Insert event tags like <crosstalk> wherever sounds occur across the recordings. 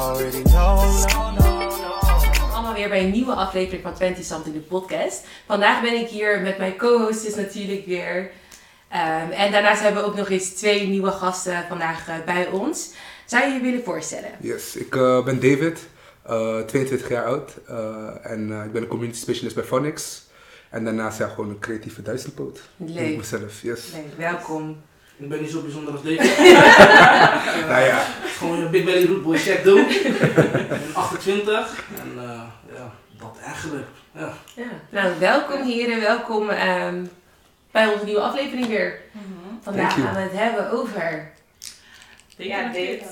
already know. No, no, no. Allemaal weer bij een nieuwe aflevering van 20 Something, de podcast. Vandaag ben ik hier met mijn co-host is natuurlijk weer. Ehm, en daarnaast hebben we ook nog eens twee nieuwe gasten vandaag eh, bij ons. Zou je je willen voorstellen? Yes, ik eh, ben David, eh, 22 jaar oud eh, en eh, ik ben een community specialist bij Phonics. En daarnaast ja, gewoon een creatieve duizendpoot. Noem ik Leuk. mezelf, yes. Leuk, welkom. Ik ben niet zo bijzonder als David. <laughs> Nou ja, Gewoon een Big Belly Root Boy check doen. ik ben 28 en eh, ja, dat eigenlijk. Ja. Ja. Nou, welkom heren, welkom ehm, bij onze nieuwe aflevering weer. Vandaag Thank you. gaan we het hebben over... Ja, date.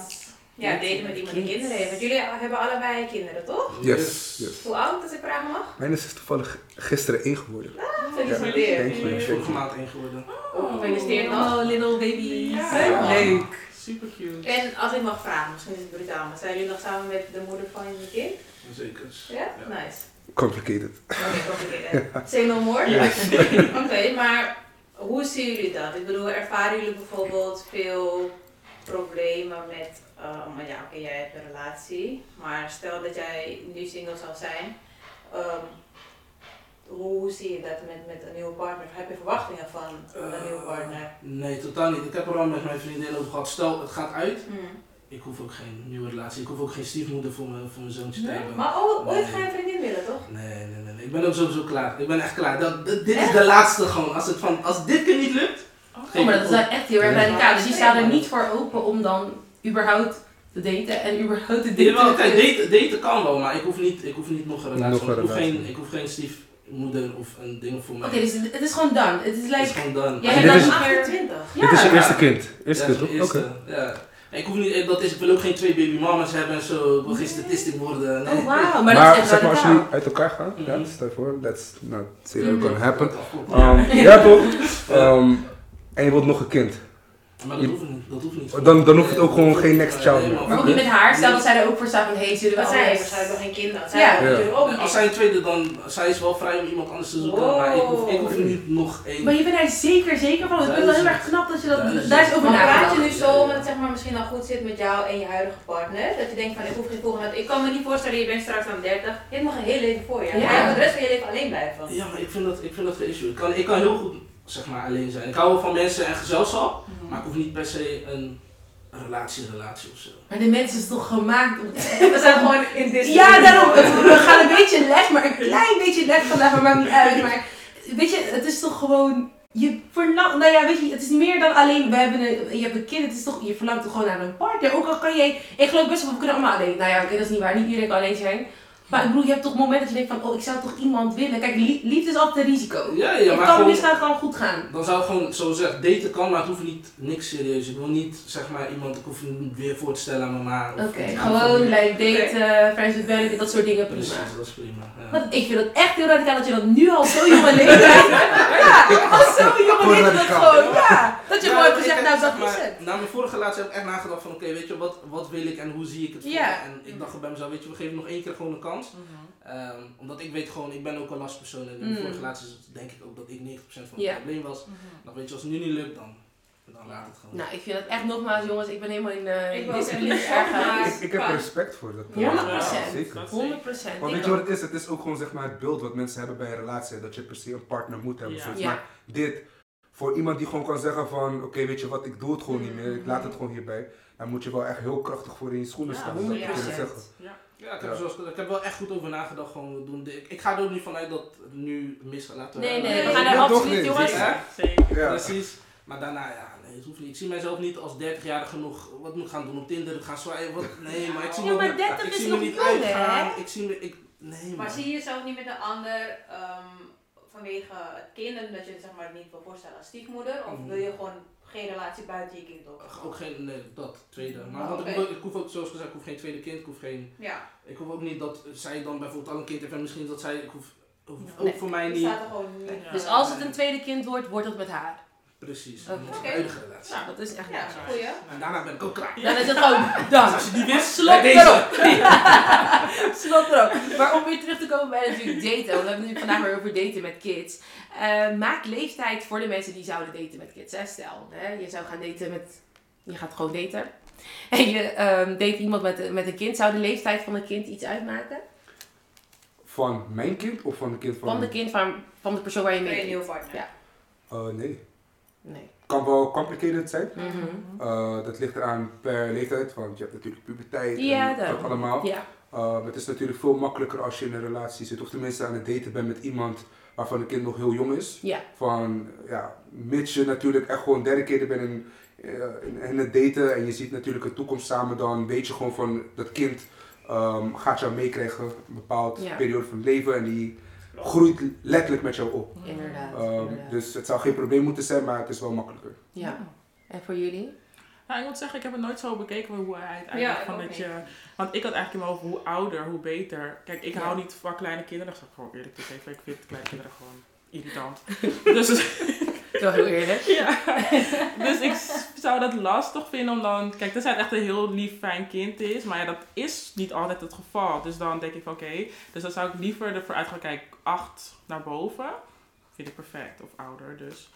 Ja, date met iemand die kinderen heeft. Want jullie hebben allebei kinderen, toch? yes, yes. Hoe oud, als ik vragen mag? Mijn is toevallig gisteren één geworden. Gefeliciteerd. thank you. Ik ben vorige maand één geworden. Oh, gefeliciteerd. Oh, little babies. Ja. Leuk. Super cute. En als ik mag vragen, misschien is het brutaal, maar zijn jullie nog samen met de moeder van je kind? Zeker. Ja? Nice. Complicated. Oké, complicated. Say no more? <laughs> Oké, maar hoe zien jullie dat? Ik bedoel, ervaren jullie bijvoorbeeld veel problemen met, maar ja, oké, jij hebt een relatie, maar stel dat jij nu single zou zijn, ehm, hoe zie je dat met, met een nieuwe partner? Heb je verwachtingen van een nieuwe partner? Nee, totaal niet. Ik heb er al met mijn vriendin over gehad. Stel, het gaat uit. Hmm. Ik hoef ook geen nieuwe relatie. Ik hoef ook geen stiefmoeder voor mijn, voor mijn zoontje te hebben. Maar oh, ooit Nee. ga je een vriendin willen, toch? Nee, nee, nee, nee. Ik ben ook sowieso klaar. Ik ben echt klaar. Dat, dat- dit is de laatste gewoon. Als, het van, als dit keer niet lukt. Oh, maar dat is wel echt heel erg Ja. radicaal. Dus die staan er niet voor open om dan überhaupt te daten en überhaupt te daten. Jawel, kijk, daten, daten kan wel, maar ik hoef niet, ik hoef niet nog een relatie. Nog een ik, hoef geen, ik hoef geen stiefmoeder of een ding voor mij. Oké, dus het het is gewoon done. Het is Het is like... gewoon dan. Jij hebt is- dan niet meer... 28. Dit is je Ja. eerste kind. Eerste Ja, kind, Oké. ja. Ik, hoef niet, dat is, ik wil ook geen twee baby mamas hebben en zo. Ik wil geen statistiek worden. Nee. Oh, wauw. Maar, Maar, dat is echt zeg maar, als jullie uit elkaar gaan, ja, Mhm. stel voor, that's not say Mhm. gonna happen. Ja. Um, ja toch? <laughs> Um, en je wilt nog een kind. Maar dat hoeft niet. Dat hoeft niet. Dan- dan hoeft het ook gewoon geen next child meer. ook niet met haar. Stel dat zij er ook voor staat van, hey, zullen we zij heeft waarschijnlijk nog geen kinderen. Zij Ja. natuurlijk ook Als niet. zij een tweede dan, zij is wel vrij om iemand anders te zoeken, maar ik hoef, ik hoef niet nog één. Maar je bent daar zeker zeker van. Ik vind het wel heel erg knap dat je dat... Duizend. Daar is over Maar praat je nu zo omdat het zeg maar, misschien al goed zit met jou en je huidige partner? Dat je denkt van ik hoef geen volgende. Ik kan me niet voorstellen, je bent straks dan 30. Je hebt nog een heel leven voor je. Ja. Ja. Je moet de rest van je leven alleen blijven. Ja, maar ik vind dat, ik vind dat geen issue. Ik kan, ik kan heel goed zeg maar, alleen zijn. Ik hou wel van mensen en gezelschap, maar ik hoef niet per se een relatie, relatie of zo. Maar de mensen is toch gemaakt om... <laughs> We zijn gewoon in dit Ja, daarom. We gaan een beetje lef, maar een klein beetje lef vandaag, maar maakt niet uit. <laughs> Maar weet je, het is toch gewoon... Je verlangt, nou ja, weet je, het is meer dan alleen, we hebben een, je hebt een kind, het is toch, je verlangt toch gewoon naar een partner. Ook al kan jij, ik geloof best wel, we kunnen allemaal alleen. Nou ja, oké, dat is niet waar, niet iedereen kan alleen zijn. Maar ik bedoel, je hebt toch momenten dat je denkt van, oh, ik zou toch iemand willen. Kijk, lie- liefde is altijd een risico. Ja, ja, het maar kan misgaan, gewoon goed gaan. dan zou ik gewoon zo zeggen, daten kan, maar het hoeft niet niks serieus. Ik wil niet, zeg maar, iemand, ik hoef je niet weer voor te stellen aan mama. of Oké, gewoon like daten, friends with benefit, dat soort dingen, prima. Precies, dat is prima. Ja. Want ik vind het echt heel radicaal dat je dat nu al zo jong en leeftijd. <laughs> ja, al zo jong en Gewoon leeftijd dat gewoon. Ja, dat je gewoon hebt gezegd, heb, nou dat maar, is het. Na mijn vorige relatie heb ik echt nagedacht van, oké, weet je, wat, wat wil ik en hoe zie ik het voor Ja. En ik dacht bij mezelf, weet je, we geven nog één keer gewoon een kans. Ehm, omdat ik weet gewoon, ik ben ook een lastpersoon en in mijn Mm. vorige relaties denk ik ook dat ik 90% van het Ja. probleem was. Dan weet je, als het nu niet lukt, dan, dan laat het gewoon. Nou, ik vind het echt nogmaals, jongens, ik ben helemaal in uh, Ik in ergens. Ik, ik heb er respect voor. Dat, Ja, 100%. Zeker. 100 procent. Maar weet je wat het is? Het is ook gewoon zeg maar, het beeld wat mensen hebben bij een relatie. Dat je per se een partner moet hebben. Ja. zoiets. Ja. Maar dit, voor iemand die gewoon kan zeggen van... Oké, weet je wat, ik doe het gewoon niet meer. Ik laat Mm. het gewoon hierbij. Dan moet je wel echt heel krachtig voor in je schoenen Ja, staan. om dat te 100%. kunnen zeggen. Ja, ik heb, Ja. Zoals, ik heb wel echt goed over nagedacht. Gewoon, we doen. Ik, ik ga er ook niet vanuit dat het nu mis gaat laten. Nee, nee, Nee, we gaan nee, er absoluut, niet. jongens. Zeker. Ja. Precies. Maar daarna, ja, nee, het hoeft niet. Ik zie mijzelf niet als 30-jarige nog wat moet gaan doen op Tinder, gaan zwaaien. Wat, nee, maar ik zie Ja, me, maar 30 ik is zie nog me niet jong, uitgaan. hè? Ik zie me, ik, nee, Maar man. zie je jezelf niet met een ander ehm, vanwege het kind en dat je het zeg maar niet wil voorstellen als stiefmoeder? Of Mhm. wil je gewoon geen relatie buiten je kind op? Ook geen, nee, dat, tweede. Maar Oh, want ik, hoef- ik hoef ook, zoals gezegd, ik hoef geen tweede kind, ik hoef geen, Ja, ik hoef ook niet dat zij dan bijvoorbeeld al een kind heeft en misschien dat zij, ik hoef, hoef ook voor mij niet. staat er gewoon niet. Ja. Dus als het een tweede kind wordt, wordt het met haar. Precies, Oké. dat is Oké. een huidige relatie. Nou, dat is echt Ja, goeie. En daarna ben ik ook klaar. Dan is het gewoon, <laughs> dan. Als je die wist, Slot erop. <laughs> Slot erop. Maar om weer terug te komen bij natuurlijk daten. Want we hebben het nu vandaag weer over daten met kids. Eh, maak leeftijd voor de mensen die zouden daten met kids. Hè? Stel, hè, je zou gaan daten met... Je gaat gewoon daten. <laughs> En je ehm date iemand met, met een kind. Zou de leeftijd van een kind iets uitmaken? Van mijn kind of van de kind van... Van de kind van, van de persoon waar je mee nieuwe date? partner. Ja. Eh, nee. Nee. Kan wel complicated zijn. Mhm. Eh, dat ligt eraan per leeftijd, want je hebt natuurlijk puberteit Ja, en dat allemaal. Ja. Uh, het is natuurlijk veel makkelijker als je in een relatie zit, of tenminste aan het daten bent met iemand waarvan het kind nog heel jong is. Ja. Van, ja, mits je natuurlijk echt gewoon dedicated bent in, eh, in, in het daten en je ziet natuurlijk een toekomst samen, dan weet je gewoon van dat kind ehm, gaat jou meekrijgen een bepaalde Ja. periode van het leven en die groeit letterlijk met jou op. Inderdaad. Ehm, inderdaad. dus het zou geen probleem moeten zijn, maar het is wel makkelijker. Ja. En voor jullie? Nou, ik moet zeggen, ik heb het nooit zo bekeken hoe hij uiteindelijk Ja, van dat je. Want ik had eigenlijk in mijn hoofd hoe ouder, hoe beter. Kijk, ik Ja. hou niet van kleine kinderen. Dat zeg ik gewoon eerlijk toegeven. Ik vind kleine kinderen gewoon irritant. <laughs> dus, Wel heel eerlijk. ja. <laughs> dus ik zou dat lastig vinden om dan. Kijk, tenzij het echt een heel lief, fijn kind is. Maar ja, dat is niet altijd het geval. Dus dan denk ik van oké. dus dan zou ik liever ervoor uitgaan. Kijk, acht naar boven. Vind ik perfect. Of ouder. Dus.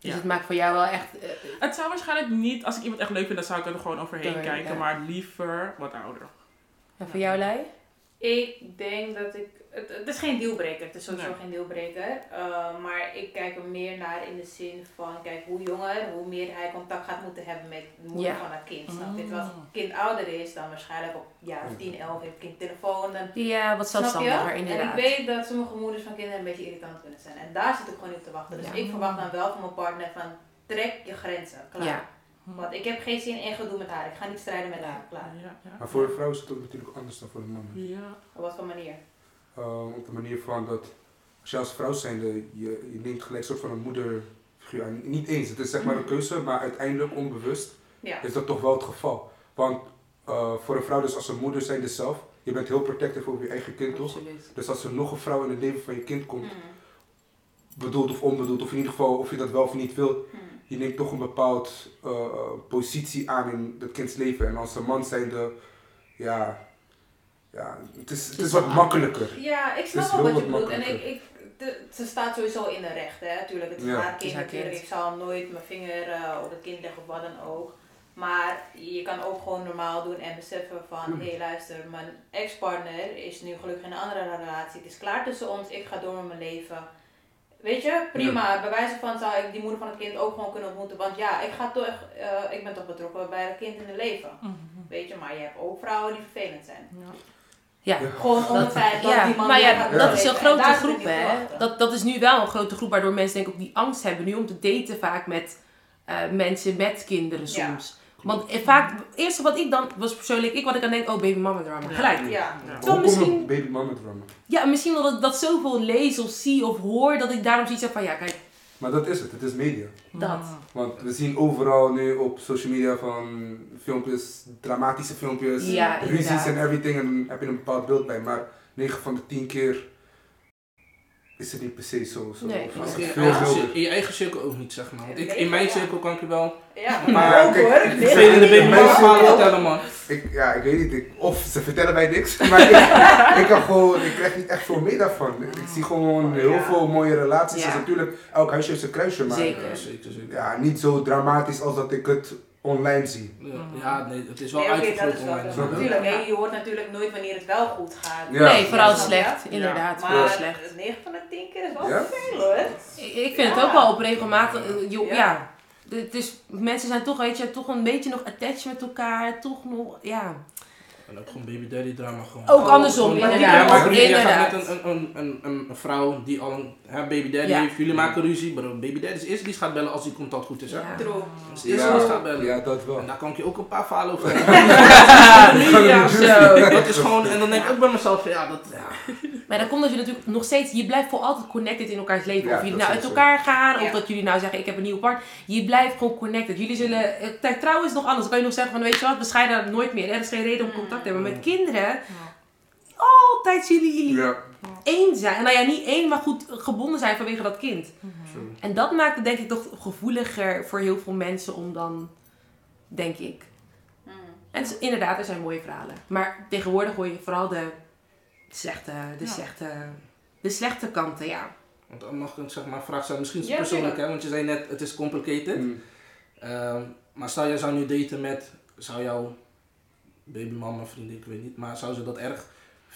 Dus Ja. het maakt voor jou wel echt... eh, Het zou waarschijnlijk niet, als ik iemand echt leuk vind, dan zou ik er gewoon overheen kijken. ja. Maar liever wat ouder. en voor jou, Lei? Ik denk dat ik. Het, het is geen dealbreaker, het is sowieso Nee. geen dealbreaker. Uh, maar ik kijk er meer naar in de zin van: kijk, hoe jonger, hoe meer hij contact gaat moeten hebben met de moeder Ja. van dat kind. Snap je? Mm. Terwijl als het kind ouder is, dan waarschijnlijk op of 10, 11 heeft het kind telefoon. Dan, Ja, wat zelfstandiger En ik inderdaad. weet dat sommige moeders van kinderen een beetje irritant kunnen zijn. En daar zit ik gewoon niet op te wachten. Dus Ja. ik verwacht dan wel van mijn partner: van trek je grenzen. Klaar. Ja. Want ik heb geen zin in gedoe met haar. Ik ga niet strijden met haar. Klaar. Ja, ja. Maar voor een vrouw is het ook natuurlijk anders dan voor een man. Ja. Op wat voor manier? Uh, op de manier van dat als je als vrouw zijnde, je, je neemt gelijk een soort van een moederfiguur aan. Niet eens, het is zeg maar een keuze, maar uiteindelijk onbewust Ja. is dat toch wel het geval. Want uh, voor een vrouw, dus als een moeder zijnde zelf, je bent heel protective over je eigen kind toch? Absoluut. Dus als er nog een vrouw in het leven van je kind komt, Mm. bedoeld of onbedoeld, of in ieder geval of je dat wel of niet wilt, Mm. Je neemt toch een bepaald uh, positie aan in dat kinds leven. En als een man zijnde, ja, ja het is, het is wat makkelijker. Ja, ik snap wel wat je bedoelt. En ik, ik, de, ze staat sowieso in de recht, hè. Tuurlijk, het is Ja. haar kind haar natuurlijk. kind. Ik zal nooit mijn vinger eh, op het kind leggen of wat dan ook. Maar je kan ook gewoon normaal doen en beseffen van, Mm. hé hey, luister, mijn ex-partner is nu gelukkig in een andere relatie. Het is klaar tussen ons, ik ga door met mijn leven. Weet je, prima. Bij wijze van zou ik die moeder van het kind ook gewoon kunnen ontmoeten. Want ja, ik, ga toch, eh, ik ben toch betrokken bij het kind in het leven. Mhm. Weet je, maar je hebt ook vrouwen die vervelend zijn. Ja. Ja. Ja. Gewoon om het feit dat Ja, die man maar ja, gaat dat is een grote groep, hè. Dat, dat is nu wel een grote groep waardoor mensen denk ik ook die angst hebben nu om te daten vaak met eh, mensen met kinderen Ja. Want vaak, het eerste wat ik dan, was persoonlijk ik, wat ik aan denk, oh baby mama drama, gelijk. Ja. Ja. Terwijl Hoe misschien- baby mama drama? Ja, misschien omdat ik dat zoveel lees of zie of hoor, dat ik daarom zoiets heb van, ja kijk, Maar dat is het, het is media. dat. Want we zien overal nu op social media van filmpjes, dramatische filmpjes, Ja, ruzies en everything. En dan heb je een bepaald beeld bij. Maar 9 van de 10 keer is het niet per se zo. zo Nee, In je, eigen, milder. cir- in je eigen cirkel ook niet, zeg maar. Want ik, in mijn cirkel kan ik je wel Ja, Maar ook kijk, hoor. ik- Dit- vervelende baby Mijn vertellen, man. Ik, ja, ik weet niet. Ik, of ze vertellen mij niks. <laughs> Maar ik, ik, kan gewoon, ik krijg niet echt veel mee daarvan. Ik zie gewoon heel Ja. veel mooie relaties. Ja. En natuurlijk, elk huisje heeft zijn kruisje. Maar Zeker. Ja, zeker, zeker. ja, niet zo dramatisch als dat ik het online zie. Ja, ja, nee, het is wel Nee, wel online. Natuurlijk, nee, je hoort natuurlijk nooit wanneer het wel goed gaat. Ja. nee, vooral slecht, inderdaad, Maar vooral slecht. 9 van de 10 keer is wel Ja? veel hoor. Ik vind het Ja. ook wel op regelmatig, eh, joh, Ja. ja. Het is, mensen zijn toch, weet je, toch een beetje nog attached met elkaar, toch nog, ja. En ook gewoon baby daddy drama gewoon. Ook andersom, inderdaad. Ja, maar inderdaad. gaat met een, een, een, een, een vrouw die al een hè, baby daddy Ja. heeft. Jullie maken ruzie, bro. Baby daddy is de eerste die gaat bellen als die contact goed is. Hè? Ja. True. Dat is de eerste die gaat bellen. ja, dat wel. En daar kan ik je ook een paar verhalen over <laughs> Ja, zo. <laughs> Dat is gewoon, en dan denk ik ook bij mezelf, van, ja, dat, ja. Maar dan komt dat je natuurlijk nog steeds, je blijft voor altijd connected in elkaars leven. Ja, of jullie nou uit zo. elkaar gaan, Ja. of dat jullie nou zeggen, ik heb een nieuwe partner. Je blijft gewoon connected. Jullie zullen, eh, trouwens nog anders. Dan kan je nog zeggen van, weet je wat, we scheiden nooit meer. Er is geen reden om contact te hebben. Maar met kinderen, altijd zullen jullie Ja. één zijn. Nou ja, niet één, maar goed gebonden zijn vanwege dat kind. En dat maakt het denk ik toch gevoeliger voor heel veel mensen om dan, denk ik. Mm. En het is- inderdaad, er zijn mooie verhalen. Maar tegenwoordig hoor je vooral de slechte, de Ja. slechte, de slechte kanten, ja. Want dan mag ik zeg maar een vraag stellen, misschien is het Ja, persoonlijk, hè, want je zei net, het is complicated. Mm. Ehm, maar stel, jij zou nu daten met zou jouw babymama, vriendin, ik weet niet, maar zou ze dat erg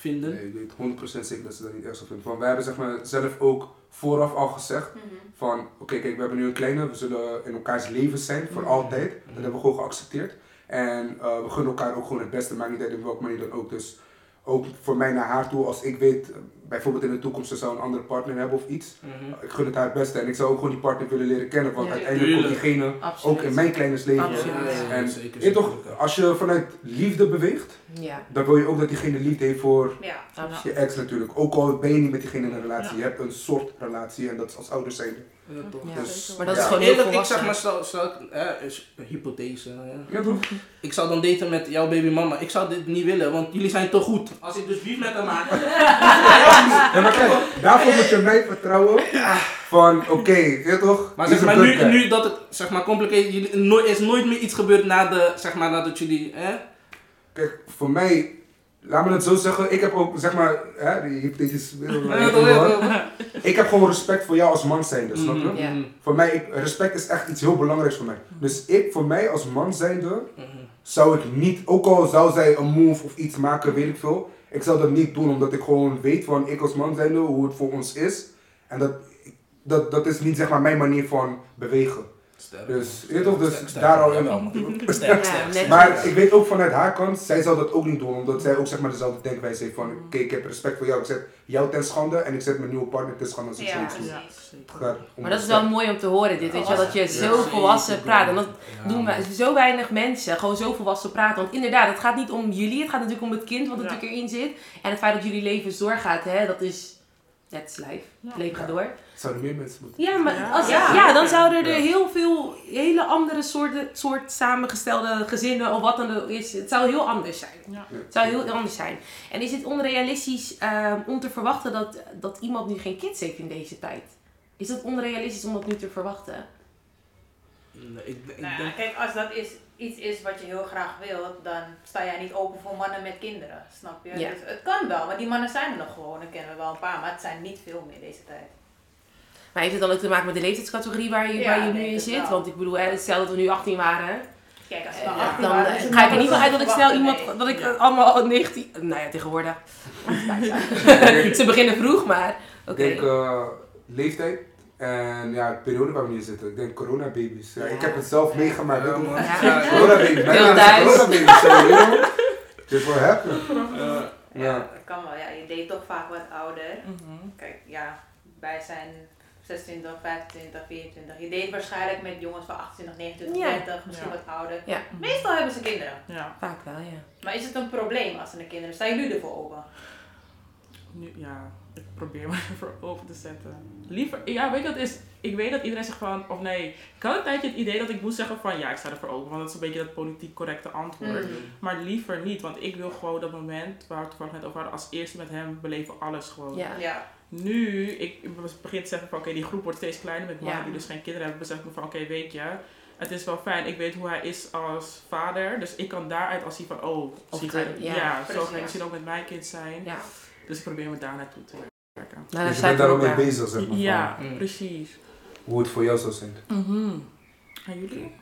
vinden? Nee, ik weet 100% zeker dat ze dat niet erg zou vinden. Van, wij hebben zeg maar, zelf ook vooraf al gezegd Mhm. van oké, kijk, we hebben nu een kleine, we zullen in elkaars leven zijn voor altijd. Dat hebben we gewoon geaccepteerd. En eh, we gunnen elkaar ook gewoon het beste, maakt niet uit in welke manier dan ook. Dus ook voor mij naar haar toe, als ik weet, bijvoorbeeld in de toekomst ze zou een andere partner hebben of iets. Mhm. Ik gun het haar het beste en ik zou ook gewoon die partner willen leren kennen, want Ja. uiteindelijk komt diegene Absoluut. ook in mijn kleines leven. Absoluut. Ja, En zeker, toch, als je vanuit liefde beweegt, Ja, dan wil je ook dat diegene liefde heeft voor Ja. je ex natuurlijk. Ook al ben je niet met diegene in een relatie, je hebt een soort relatie en dat is als ouders zijn. Ja, toch. Ja. Dus, Maar dat is gewoon heel Eerlijk, ik zeg maar, stel, stel, ik- hè, is een hypothese. Ja toch? Ik zou dan daten met jouw babymama. Ik zou dit niet willen, want jullie zijn te goed. Als ik dus beef met hem maak. <laughs> <laughs> Ja, maar kijk, daarvoor moet je mij vertrouwen van oké, je toch? Maar zeg maar, nu, nu dat het zeg maar complicated, jullie, nooit, is nooit meer iets gebeurd na de, zeg maar, nadat jullie, hè? Kijk, voor mij, laat me het zo zeggen, ik heb ook zeg maar, hè, die hypothetische. Ik heb gewoon respect voor jou als man zijnde, snap je? Mhm, Ja. mhm, Voor mij, ik, respect is echt iets heel belangrijks voor mij. Dus ik, voor mij als man zijnde, mhm. zou ik niet, ook al zou zij een move of iets maken, weet ik veel. Ik zou dat niet doen, omdat ik gewoon weet van ik als man zijnde, hoe het voor ons is. En dat, dat, dat is niet zeg maar mijn manier van bewegen. Sterk. Dus, weet toch, dus Sterk, sterk. daar al Jawel, in. man. Sterk, Ja, <laughs> sterk. net- Maar ik weet ook vanuit haar kant, zij zou dat ook niet doen, omdat zij ook zeg maar dezelfde denkwijze heeft van, oké, ik heb respect voor jou, ik zet jou ten schande en ik zet mijn nieuwe partner ten schande als ik Ja, zoiets. Ja, Maar dat is wel mooi om te horen dit, weet je wel, dat je zo Ja, volwassen praat. En dat Ja, doen we, zo weinig mensen gewoon zo volwassen praten. Want inderdaad, het gaat niet om jullie, het gaat natuurlijk om het kind wat Ja. natuurlijk erin zit. En het feit dat jullie leven doorgaat, hè, dat is, net is life. Het leven gaat door. Zouden meer mensen moeten. Ja, maar Ja. als, ja. Ja. dan zouden er Ja. heel veel hele andere soorten, soort samengestelde gezinnen of wat dan ook is. Het zou heel anders zijn. Ja. Het zou heel anders zijn. En is het onrealistisch ehm, om te verwachten dat, dat iemand nu geen kids heeft in deze tijd? Is het onrealistisch om dat nu te verwachten? Nee, ik, ik Nou denk, kijk, als dat is, iets is wat je heel graag wilt, dan sta jij niet open voor mannen met kinderen, snap je? Ja. Dus het kan wel, maar die mannen zijn er nog gewoon, dan kennen we wel een paar, maar het zijn niet veel meer deze tijd. Maar heeft het dan ook te maken met de leeftijdscategorie waar je, Ja, waar je nu in zit? wel. Want ik bedoel, stel dat we nu 18 waren. Kijk, als we eh, 18 dan waren, eh, is het ga ik er niet van uit dat ik snel iemand, nee. dat ik Ja. allemaal 19, nou ja tegenwoordig. <laughs> Ze beginnen vroeg, maar oké. Ik denk eh, leeftijd en ja, de periode waar we nu zitten. Ik denk coronababies. Ja, ik heb het zelf meegemaakt. Ja. Ja. Ja, Coronababies. Mijn Heel thuis. coronababies. Dit will happen. eh, Ja, Ja. dat kan wel. Ja, je deed toch vaak wat ouder. Mhm. Kijk, ja, wij zijn 26, 25, 24. Je deed waarschijnlijk met jongens van 28, 29, Ja. 30, misschien Ja. wat ouder. Ja. Meestal hebben ze kinderen. Ja, Vaak wel, ja. Maar is het een probleem als ze een kinderen Staan jullie ervoor open? nu, ja, ik probeer me <laughs> ervoor open te zetten. Liever, ja, weet je wat is? Ik weet dat iedereen zegt van, of nee. Ik had een tijdje het idee dat ik moest zeggen van, ja, ik sta ervoor open. Want dat is een beetje dat politiek correcte antwoord. Mhm. Maar liever niet, want ik wil gewoon dat moment waar we het net over hadden, als eerste met hem beleven alles gewoon. Ja. Ja. Nu, ik begin te zeggen van oké, die groep wordt steeds kleiner met mannen Ja. die dus geen kinderen hebben, besef ik me van oké, weet je, het is wel fijn. Ik weet hoe hij is als vader, dus ik kan daaruit al zien van oh, Of zie hij, ja, ja, zo ga ik misschien ook met mijn kind zijn. Ja. Dus ik probeer me daar naartoe te werken. Nou, Dus je ik bent daar ook mee bezig, zeg maar. Ja, Mm. precies. Hoe het voor jou zou zijn. Mhm. En jullie?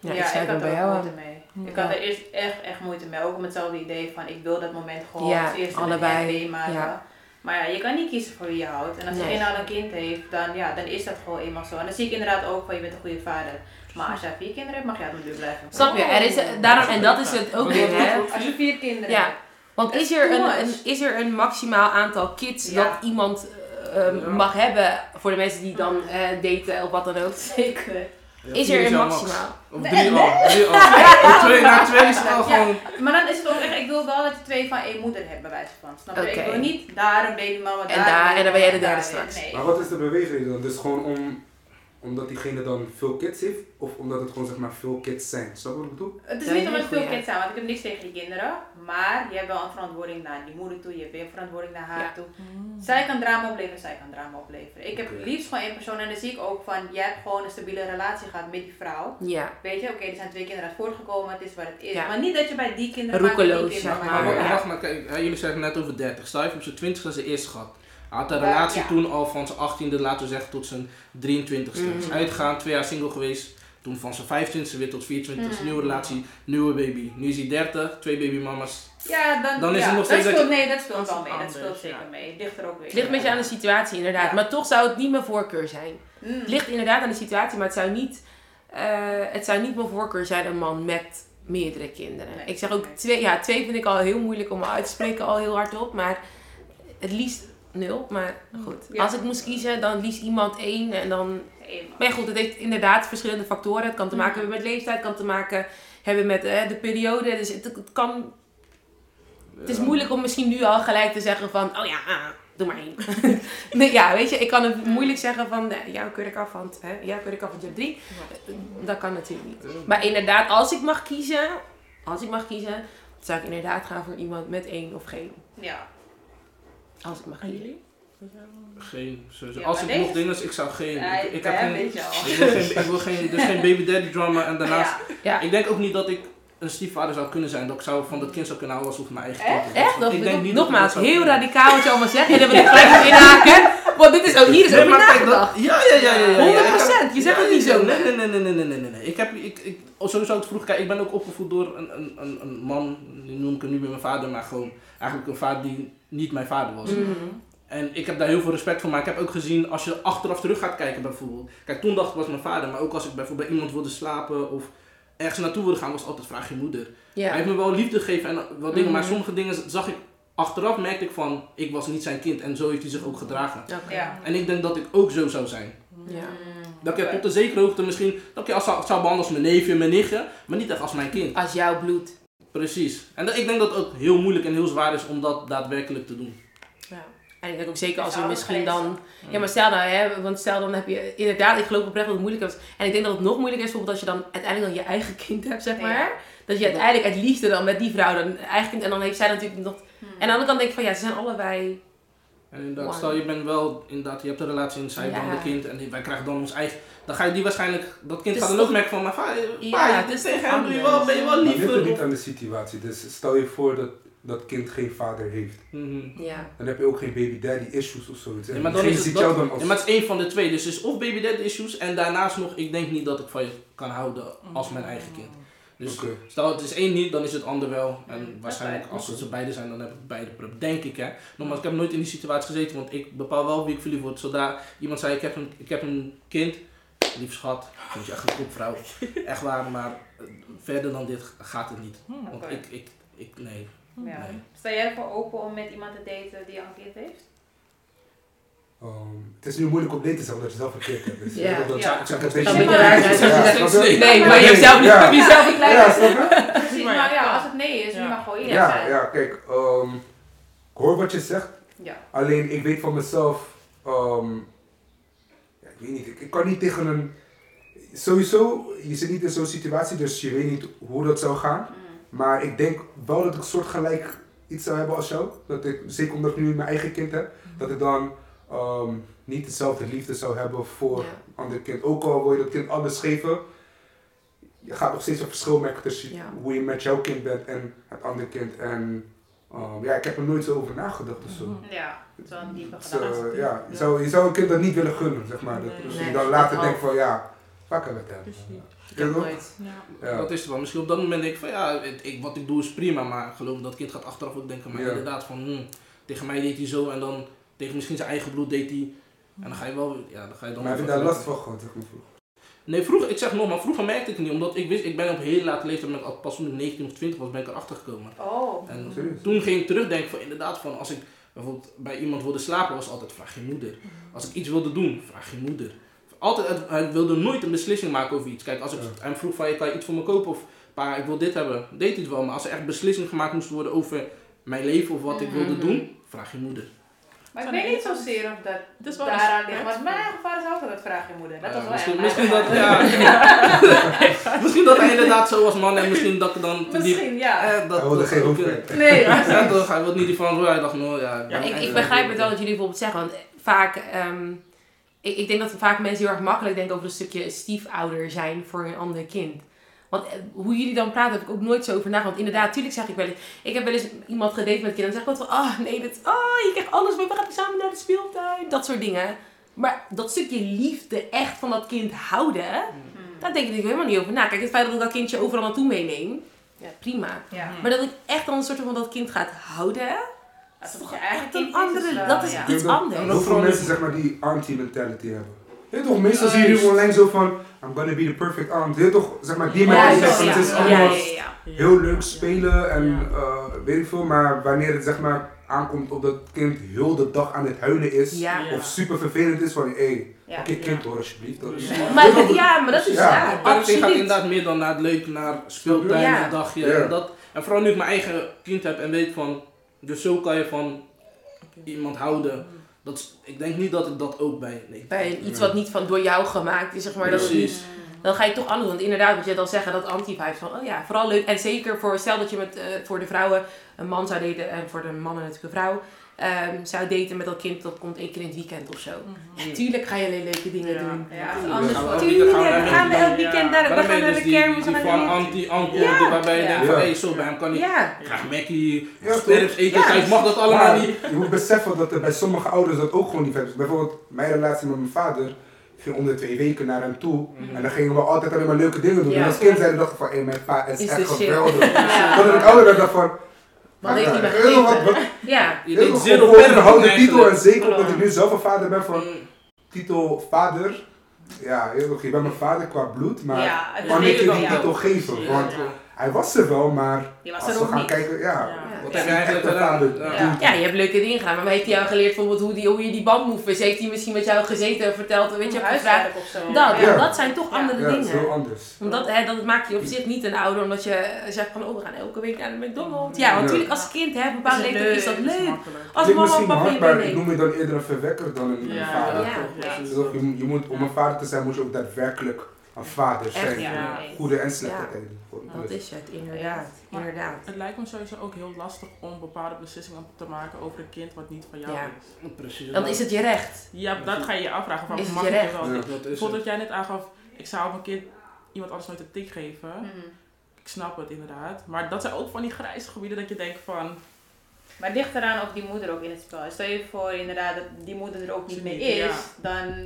Ja, Ja, ik me had bij er jou ook moeite mee. Ja. Ik had er eerst echt, echt moeite mee. Ook met hetzelfde idee van ik wil dat moment gewoon Ja, als eerste allebei. meemaken. Ja. Maar ja, je kan niet kiezen voor wie je houdt. En als Nee. je een al een kind heeft, dan, ja, dan is dat gewoon eenmaal zo. En dan zie ik inderdaad ook van je bent een goede vader. Maar als jij vier kinderen hebt, mag je uit mijn buurt blijven. Snap je? Er is, daarom, en dat is het ook weer, hè. Als je vier kinderen Ja. hebt. Want Dat is er, een, is er een maximaal aantal kids Ja. dat iemand eh, eh, mag hebben voor de mensen die dan eh, daten of wat dan ook? Zeker. Ja, Is er een maximaal? Of Nee, drie nee. al. <laughs> Drie al. Twee, na twee is het al Ja. gewoon... Maar dan is het ook echt, ik wil wel dat je twee van één moeder hebt bij wijze van. Snap je? Oké. Ik wil niet daar een babymama, daar En daar- een en dan ben jij de derde daar straks. Maar wat is de beweegreden dan? Dus gewoon om, omdat diegene dan veel kids heeft? Of omdat het gewoon zeg maar veel kids zijn? Snap je wat ik bedoel? Het is niet omdat het veel kids zijn, want ik heb niks tegen die kinderen. Maar je hebt wel een verantwoording naar die moeder toe, je hebt weer een verantwoording naar haar Ja. toe. Zij kan drama opleveren, zij kan drama opleveren. Ik heb Oké. liefst gewoon één persoon en dan zie ik ook van, jij hebt gewoon een stabiele relatie gehad met die vrouw. Ja. Weet je, oké, er zijn twee kinderen uit voortgekomen, het is wat het is. Ja. Maar niet dat je bij die kinderen Roekeloos, bij die kinderen zeg maar. Maar Ja. wacht maar, kijk, jullie zeggen net over 30. Stel je op zijn 20 dat ze eerst gehad. Hij had een relatie ja. toen al van zijn 18e, laten we zeggen, tot zijn 23ste. Is Mhm. uitgegaan, twee jaar single geweest. Toen van zijn 25 weer tot 24, Mhm. nieuwe relatie, nieuwe baby. Nu is hij 30, twee babymama's. Ja, dan, Dan is ja, het nog steeds dat speelt, je- nee, dat speelt Dat wel mee. Dat speelt zeker ja. mee. Het ligt er ook weer. Het ligt een beetje aan de situatie, inderdaad. Ja. Maar toch zou het niet mijn voorkeur zijn. Mm. Het ligt inderdaad aan de situatie, maar het zou niet, eh, het zou niet mijn voorkeur zijn een man met meerdere kinderen. Nee. Ik zeg ook Nee. twee, ja, twee vind ik al heel moeilijk om uit te spreken, al heel hard op. Maar het liefst nul. Maar goed, Ja. als ik moest kiezen, dan liefst iemand één. En dan... Maar ja, goed, het heeft inderdaad verschillende factoren. Het kan te maken hebben met leeftijd, het kan te maken hebben met eh, de periode. Dus het, het kan het is Ja. moeilijk om misschien nu al gelijk te zeggen van, oh ja, doe maar één. <laughs> nee, ja, weet je, ik kan het moeilijk zeggen van, nee, jou keur ik af, want hè, jou keur ik af, want je hebt drie. Dat kan natuurlijk niet. Maar inderdaad, als ik mag kiezen, als ik mag kiezen, zou ik inderdaad gaan voor iemand met één of geen. Ja. Als ik mag En kiezen. jullie? Geen, sowieso. Ja, Als ik nog dingen, ik zou geen. Ja, ik, ik heb geen. weet je al. Ik wil geen, ik wil geen, dus geen <laughs> baby daddy drama en daarnaast. Ja. Ja. Ik denk ook niet dat ik een stiefvader zou kunnen zijn. Dat ik zou van dat kind zou kunnen houden alsof mijn eigen kind. Echt? Ik denk nogmaals, heel radicaal wat je allemaal zegt. En dan wil ik <laughs> gelijk inhaken. Want dit is ook, hier is nee, maar kijk, dat, ja, ja, ja, ja, 100%. je zegt het niet zo. Nee, nee, nee, nee, nee, nee, nee. Ik heb, ik, ik, oh, sowieso het vroeg, kijk, ik ben ook opgevoed door een, een, een, man, die noem ik hem nu bij mijn vader, maar gewoon eigenlijk een vader die niet mijn vader was. Mhm. En ik heb daar heel veel respect voor, maar ik heb ook gezien als je achteraf terug gaat kijken bijvoorbeeld. Kijk, toen dacht ik was mijn vader, maar ook als ik bijvoorbeeld bij iemand wilde slapen of ergens naartoe wilde gaan, was altijd vraag je moeder. Hij heeft me wel liefde gegeven en wat dingen, maar Mhm. sommige dingen zag ik, achteraf merkte ik van, ik was niet zijn kind en zo heeft hij zich ook gedragen. Ja. En ik denk dat ik ook zo zou zijn. Ja. Dat ik tot een zekere hoogte misschien, dat ik je als, zou zou behandelen als mijn neefje en mijn nichtje, maar niet echt als mijn kind. Als jouw bloed. Precies. En dat, ik denk dat het ook heel moeilijk en heel zwaar is om dat daadwerkelijk te doen. En ik denk ook zeker als het misschien dan... Ja, maar stel nou, hè, want stel dan heb je... Inderdaad, ik geloof oprecht dat het moeilijk is. En ik denk dat het nog moeilijker is bijvoorbeeld als je dan uiteindelijk dan je eigen <laughs> kind hebt, zeg maar. Ja. Dat je uiteindelijk uit liefde dan met die vrouw dan eigen kind... En dan heeft zij natuurlijk nog... Hmm. En aan de andere kant denk ik van ja, ze zijn allebei... En inderdaad, stel je bent wel, inderdaad, je hebt een relatie en zij Ja. dan een kind en wij krijgen dan ons eigen, dan ga je die waarschijnlijk, dat kind Het is gaat dan ook merken van, maar vader, Ja, pa, het is tegen hem doe je wel, ben je wel Maar lief ligt het voor niet aan de situatie. Dus stel je voor dat dat kind geen vader heeft. Mhm. Ja. Dan heb je ook geen baby daddy issues of zoiets. Ja, En maar dan diegene is het, ziet jou dat, dan als... ja, maar het is één van de twee. Dus het is of baby daddy issues en daarnaast nog, ik denk niet dat ik van je kan houden als mijn eigen kind. Dus stel het is één niet, dan is het ander wel. En Mm, waarschijnlijk als het ze beide zijn, dan heb ik beide probleem. Denk ik hè. Nogmaals, ik heb nooit in die situatie gezeten, want ik bepaal wel wie ik verliefd word. Zodra iemand zei, ik heb een, ik heb een kind, lief schat, vind je echt een goed vrouw. <laughs> Echt waar, maar eh, verder dan dit gaat het niet. Want Oké. ik, ik, ik, nee. Ja. Nee. Sta jij ervoor open om met iemand te daten die al een kind heeft? Ehm, het is nu moeilijk om nee te zeggen omdat je zelf een kind hebt. Dus Ja. ik wil dat- Ja. ik Dat een beetje zijn, zoals je snap je? Nee, maar Nee, je hebt zelf, ja. je hebt zelf een kleine... Ja, snap je? Precies, Maar ja. als het nee is, Ja. je mag gewoon eerlijk Ja, zijn. ja, kijk, ehm, ik hoor wat je zegt. Ja. Alleen ik weet van mezelf, ehm, ja, ik weet niet, ik, ik kan niet tegen een, sowieso, je zit niet in zo'n situatie, dus je weet niet hoe dat zou gaan. Mm. Maar ik denk wel dat ik soortgelijk iets zou hebben als jou. Dat ik, zeker omdat ik nu mijn eigen kind heb, dat ik dan ehm, niet dezelfde liefde zou hebben voor Ja. een ander kind. Ook al wil je dat kind alles geven, je gaat nog steeds een verschil merken tussen Ja. hoe je met jouw kind bent en het andere kind. En ehm, ja, ik heb er nooit zo over nagedacht of zo. Ja, het is wel een diepe Dus, gedachte. eh, ja, je zou, je zou een kind dat niet willen gunnen, zeg maar. Dat, Nee. dus Nee, je dan later denkt van ja, pakken met hem. Precies. Ik heb Ja, nooit. Dat is het wel. Misschien op dat moment denk ik van ja, het- ik, wat ik doe is prima, maar ik geloof dat kind gaat achteraf ook denken, maar Ja. inderdaad van hm, tegen mij deed hij zo en dan tegen misschien zijn eigen bloed deed hij. En dan ga je wel, ja, dan ga je dan Maar heb je daar last van gehad, zeg maar vroeger? Nee, vroeger, ik zeg nog maar, vroeger merkte ik het niet, omdat ik wist, ik ben op heel late leeftijd, ben ik al- pas toen ik 19 of 20 was, ben ik erachter gekomen. Oh. En Serieus? toen ging ik terugdenken van inderdaad van als ik bijvoorbeeld bij iemand wilde slapen, was het altijd vraag je moeder. Als ik iets wilde doen, vraag je moeder. Altijd, hij- wilde nooit een beslissing maken over iets. Kijk, als ik Ja. hem vroeg van, kan je iets voor me kopen of pa, ik wil dit hebben, deed hij het wel. Maar als er echt beslissingen gemaakt moesten worden over mijn leven of wat ik wilde Mhm. doen, vraag je moeder. Maar ik weet niet zozeer of dat wel daaraan ligt. Want mijn eigen vader is altijd vraag je moeder. Dat Ja, was wel misschien, echt misschien dat, ja. <laughs> misschien dat hij inderdaad zo was man en misschien dat ik dan. Misschien, ja. Eh, dat, Hij wilde dat geen hoofdpijn. eh, Nee, Ja, toch, hij wilde niet die van, hij dacht, nou ja. Ja, ik, ik begrijp het wel wat jullie bijvoorbeeld zeggen, want vaak, ehm, ik, ik denk dat vaak mensen heel erg makkelijk denken over een stukje stiefouder zijn voor een ander kind. Want eh, hoe jullie dan praten, heb ik ook nooit zo over nagedacht. Want inderdaad, tuurlijk zeg ik wel eens, ik heb wel eens iemand gedate met kinderen en dan zeg ik altijd van, ah nee, dit, oh, je krijgt alles mee, we gaan samen naar de speeltuin, dat soort dingen. Maar dat stukje liefde echt van dat kind houden, Mm. Daar denk ik helemaal niet over na. Kijk, het feit dat ik dat kindje overal naartoe meeneem, ja, prima. Ja. Maar dat ik echt dan een soort van dat kind gaat houden, Als het toch je eigen echt kind een is, is andere, dat is ja. iets dat- anders. Heel veel mensen zeg maar die auntie-mentality hebben. Weet toch, meestal zie je nu online zo van, I'm gonna be the perfect aunt. Je weet toch, zeg maar, die zo, van, het is Ja, allemaal ja, ja. heel leuk spelen en Ja. eh, weet ik veel, maar wanneer het zeg maar aankomt op dat kind heel de dag aan het huilen is, Ja. Of super vervelend is van, hé, hey, Ja. oké kind hoor alsjeblieft. hoor. Ja. Maar, ja, maar dat is Ja. ja, Het gaat inderdaad meer dan naar het leuk, naar speeltuin, Ja. een dagje. Ja. En, dat, en vooral nu ik mijn eigen kind heb en weet van, dus zo kan je van iemand houden. Dat is, ik denk niet dat ik dat ook bij nee. Bij iets wat niet van door jou gemaakt is, zeg maar, dat niet, Precies. dan ga je toch anders. Want inderdaad, wat je dan zeggen, dat anti-vibes van, oh ja, vooral leuk. En zeker voor, stel dat je met, eh, voor de vrouwen een man zou daten en voor de mannen natuurlijk een vrouw. Ehm, zou daten met dat kind, dat komt één keer in het weekend of zo. Mhm. Ja, tuurlijk ga je alleen leuke dingen Ja. doen. Ja, anders gaan we wordt- elk Tuurlijk, weekend gaan we elk weekend daar, Maar we gaan je naar dus de kermis, we die gaan van naar de- Ja. waarbij je Ja. denkt van, hé, zo bij hem kan ik Ja, graag Mackie, sterks eten thuis, mag dat allemaal Maar niet. je moet beseffen dat er bij sommige ouders dat ook gewoon niet is. Bijvoorbeeld mijn relatie met mijn vader, ik ging om de twee weken naar hem toe en dan gingen we altijd alleen maar leuke dingen doen. Ja. En als kind zeiden we dachten van, hé mijn pa is, Is echt de geweldig. <laughs> Ja. Totdat ik ouder werd dacht van, wat heeft hij me weet je wel, wat, gegeven? wat, Ja, Je deed zero houden titel en zeker omdat ik nu zelf een vader ben van Mm. titel vader. Ja, heel goed. Je bent mijn vader qua bloed, maar Ja, kan ik is je die titel geven? Want hij was er wel, maar Je was als er we ook gaan niet. kijken, ja. Ja. Wat Ja. heb je eigenlijk gedaan? Ja. Ja. Ja, je hebt leuke dingen gedaan, maar heeft hij jou geleerd bijvoorbeeld hoe, die, hoe je die bandmoves, heeft hij misschien met jou gezeten en verteld, weet je, gevraagd. of zo. Dat, Ja. dat zijn toch Ja. andere Ja, het is heel dingen. anders. Omdat, hè, dat maakt je op zich niet een ouder, omdat je zegt van, oh, we gaan elke week naar de McDonald's. Ja, want Ja. natuurlijk als kind, hè, een bepaalde Is leeftijd is leuk, dat is leuk. makkelijk. Als mama misschien papa je maar ik noem je dan eerder een verwekker dan een, Ja, vader. Ja. Ja. Dus ook, je, moet- je moet, om een vader te zijn moet je ook daadwerkelijk een vader Echt, zijn. Ja. Goede en slechte Ja. tijden. Gewoon. Dat is het, inderdaad. Inderdaad. Het lijkt me sowieso ook heel lastig om bepaalde beslissingen te maken over een kind wat niet van jou Ja. is. Precies. Dan is het je recht. Ja, dat ga je je afvragen van Is het mag je recht? dit wel? Ja. Dat is Bijvoorbeeld het. wat jij net aangaf, ik zou op een kind iemand anders nooit een tik geven. Mhm. Ik snap het inderdaad. Maar dat zijn ook van die grijze gebieden dat je denkt van... Maar ligt eraan of die moeder ook in het spel is. Stel je voor inderdaad dat die moeder er ook niet Ze mee niet, is, ja. dan,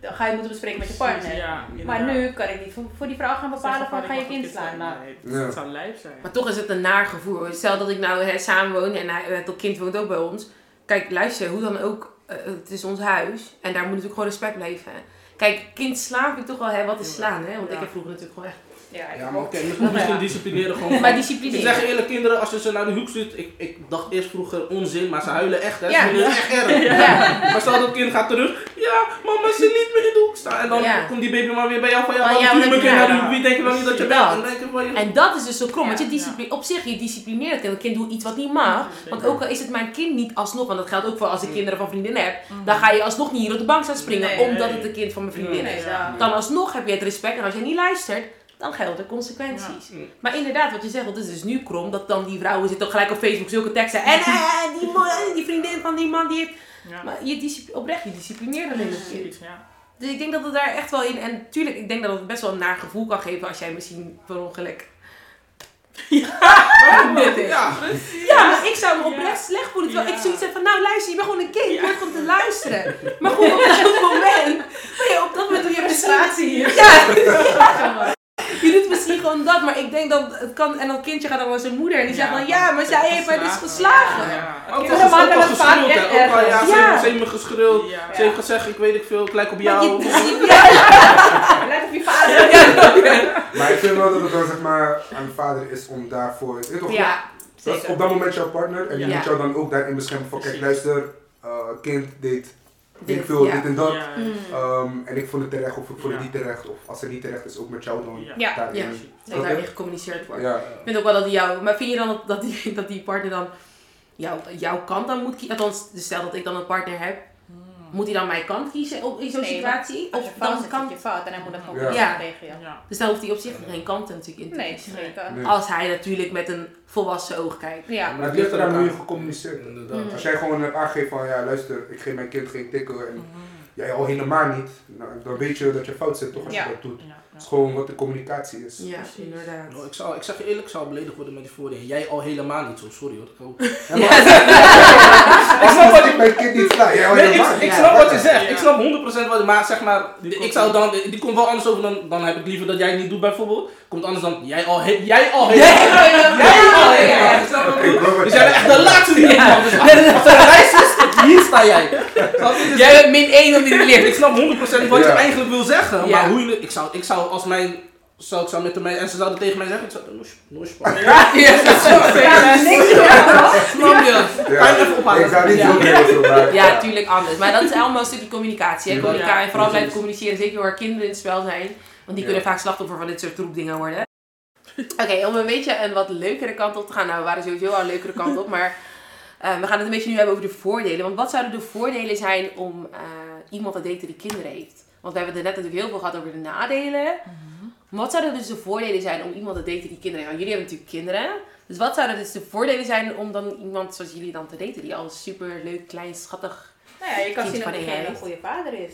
dan ga je moeten bespreken met je partner. Ja, Maar nu kan ik niet voor, voor die vrouw gaan bepalen van ga je kind het slaan. Nou, Nee, dat zou lijf zijn. Maar toch is het een naar gevoel. Stel dat ik nou hè, samen woon en hij, het kind woont ook bij ons. Kijk, luister, hoe dan ook, eh, het is ons huis. En daar moet natuurlijk gewoon respect blijven. Kijk, kind slaan vind ik toch wel, hè, wat is slaan, hè? Want ik heb vroeger natuurlijk gewoon echt... ja, ik Ja, maar oké, misschien- misschien disciplineren gewoon. Maar van- Ik disciplineren. zeg eerlijk, kinderen, als je ze naar de hoek stuurt, ik, ik dacht eerst vroeger onzin, maar ze huilen echt, hè. Ja. Ze vinden het echt erg. Ja. Maar stel dat kind gaat terug, ja, mama ze niet meer in de hoek staan. En dan Ja. komt die baby maar weer bij jou van, ja, ja, je naar de hoek? Wie denk je dan niet dat je Dat. bent? Je- En dat is dus zo krom. Want je Ja. discipli- op zich, je disciplineert het kind. Een kind doet iets wat niet mag. Want ook al is het mijn kind niet alsnog, want dat geldt ook voor als ik kinderen van vriendinnen heb. Dan ga je alsnog niet hier op de bank staan springen, Nee. omdat het een kind van mijn vriendin is. ja. Dan alsnog heb je het respect en als je niet luistert, dan gelden er consequenties. Ja. Maar inderdaad, wat je zegt, want het is dus nu krom, dat dan die vrouwen zitten gelijk op Facebook zulke teksten. En eh, die, mo- die vriendin van die man die heeft... Ja. Maar je oprecht, je disciplineert het kind. Zoiets, ja. Dus ik denk dat het daar echt wel in... En tuurlijk, ik denk dat het best wel een naar gevoel kan geven als jij misschien per ongeluk... <laughs> Ja, <laughs> dit is. Ja, Ja, maar ik zou me oprecht slecht voelen. Terwijl ik zoiets heb van, nou luister, je bent gewoon een kind. Je hoort gewoon te luisteren. <laughs> Maar goed, op dat moment, maar op dat moment doe je Frustratie hier. Ja. Je doet misschien gewoon dat, maar ik denk dat het kan... En dat kindje gaat dan naar zijn moeder en die zegt Ja, dan, ja, maar zij heeft mij dus geslagen. Ja. ook al ook al ja, ze Ja. heeft- ze heeft me geschreeuwd. Ja. Ze heeft gezegd, ik weet ik veel, ik lijk op jou. Let <laughs> op je vader. Maar ik vind wel dat het dan zeg maar aan de vader is om daarvoor. Ja, dat is zeker. op dat moment jouw partner en die Ja. moet jou dan ook daarin beschermen van kijk luister, eh, kind deed ik veel ja. dit en dat. Ja. Mm. Ehm, en ik vond het terecht of ik vond het niet terecht. Of als het niet terecht is, ook met jou dan. Ja. Ja. daarin. Ja. Dat daarin gecommuniceerd wordt. ja. Ik vind ook wel dat die jou... Maar vind je dan dat, dat, die, <laughs> dat die partner dan jou, jouw kant dan moet kiezen? Althans, dus stel dat ik dan een partner heb. Moet hij dan mijn kant kiezen op, in zo'n Nee, situatie? Als Of je fout dan zit, kan... je fout en hij moet dat gewoon Ja. Ja. Dus dan hoeft hij op zich geen kanten natuurlijk in te Nee, kiezen. Nee. Als hij natuurlijk met een volwassen oog kijkt. Ja. Maar het ligt eraan hoe je gecommuniceerd. Inderdaad. Mm. Als jij gewoon hebt aangegeven van ja luister, ik geef mijn kind geen tikken en jij al helemaal niet. Nou, dan weet je dat je fout zit toch als Ja. je dat doet. Het is gewoon wat de communicatie is. Ja, inderdaad. Nou, ik, zou, ik zeg je eerlijk, ik zou beledigd worden met die voordelen. Jij al helemaal niet zo, sorry hoor. Ik ook- <laughs> Ja, maar- <laughs> Ik snap wat je- ik mijn kind niet Nee, ik, niet. ik snap wat je zegt. Ik snap 100% wat je maar zeg maar, Die ik zou dan, die komt wel anders over dan, dan heb ik liever dat jij het niet doet bijvoorbeeld. Komt anders dan, jij al, he- jij al helemaal. Jij al helemaal. Ik Dus jij bent echt de laatste die ik mag. Dus als er een is, hier sta jij. Dus Jij bent min 1 op dit ik licht. snap 100% wat je Ja. eigenlijk wil zeggen. Ja. Maar hoe je, ik zou, ik zou als mijn, zou, ik zou met mij, en ze zouden tegen mij zeggen, ik zou, noes, <laughs> noes, Snap je? Ja. Kan je even ophalen? Ik zou niet Ja. zo durven, maar... Ja, tuurlijk anders. Maar dat is allemaal een stukje communicatie. Hè? Ja. Communica- en vooral Ja, blijven communiceren, zeker waar kinderen in het spel zijn. Want die Ja. kunnen vaak slachtoffer van dit soort troepdingen worden. Oké, om een beetje een wat leukere kant op te gaan. Nou, we waren sowieso al een leukere kant op. Maar eh, we gaan het een beetje nu hebben over de voordelen. Want wat zouden de voordelen zijn om eh, iemand te daten die kinderen heeft? Want we hebben het er net natuurlijk heel veel gehad over de nadelen. Maar wat zouden dus de voordelen zijn om iemand te daten die kinderen heeft? Want jullie hebben natuurlijk kinderen. Dus wat zouden dus de voordelen zijn om dan iemand zoals jullie dan te daten? Die al super leuk, klein, schattig... Nou ja, je kan Kind zien dat van diegene een goede vader is.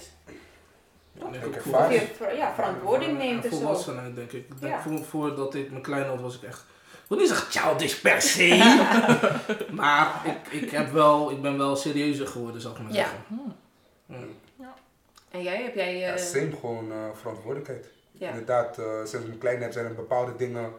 Ver- ja, verantwoording neemt en zo. Volwassenheid, denk ik. Ik denk Ja. voor, voordat ik mijn klein had, was ik echt. Ik wil niet zeggen childish per se. <laughs> maar ik, ik, heb wel, ik ben wel serieuzer geworden, zou ik maar Ja. zeggen. Hmm. Mm. En jij, heb jij... Ja, eh, same gewoon eh, verantwoordelijkheid. ja. Inderdaad, eh sinds mijn klein heb zijn er bepaalde dingen,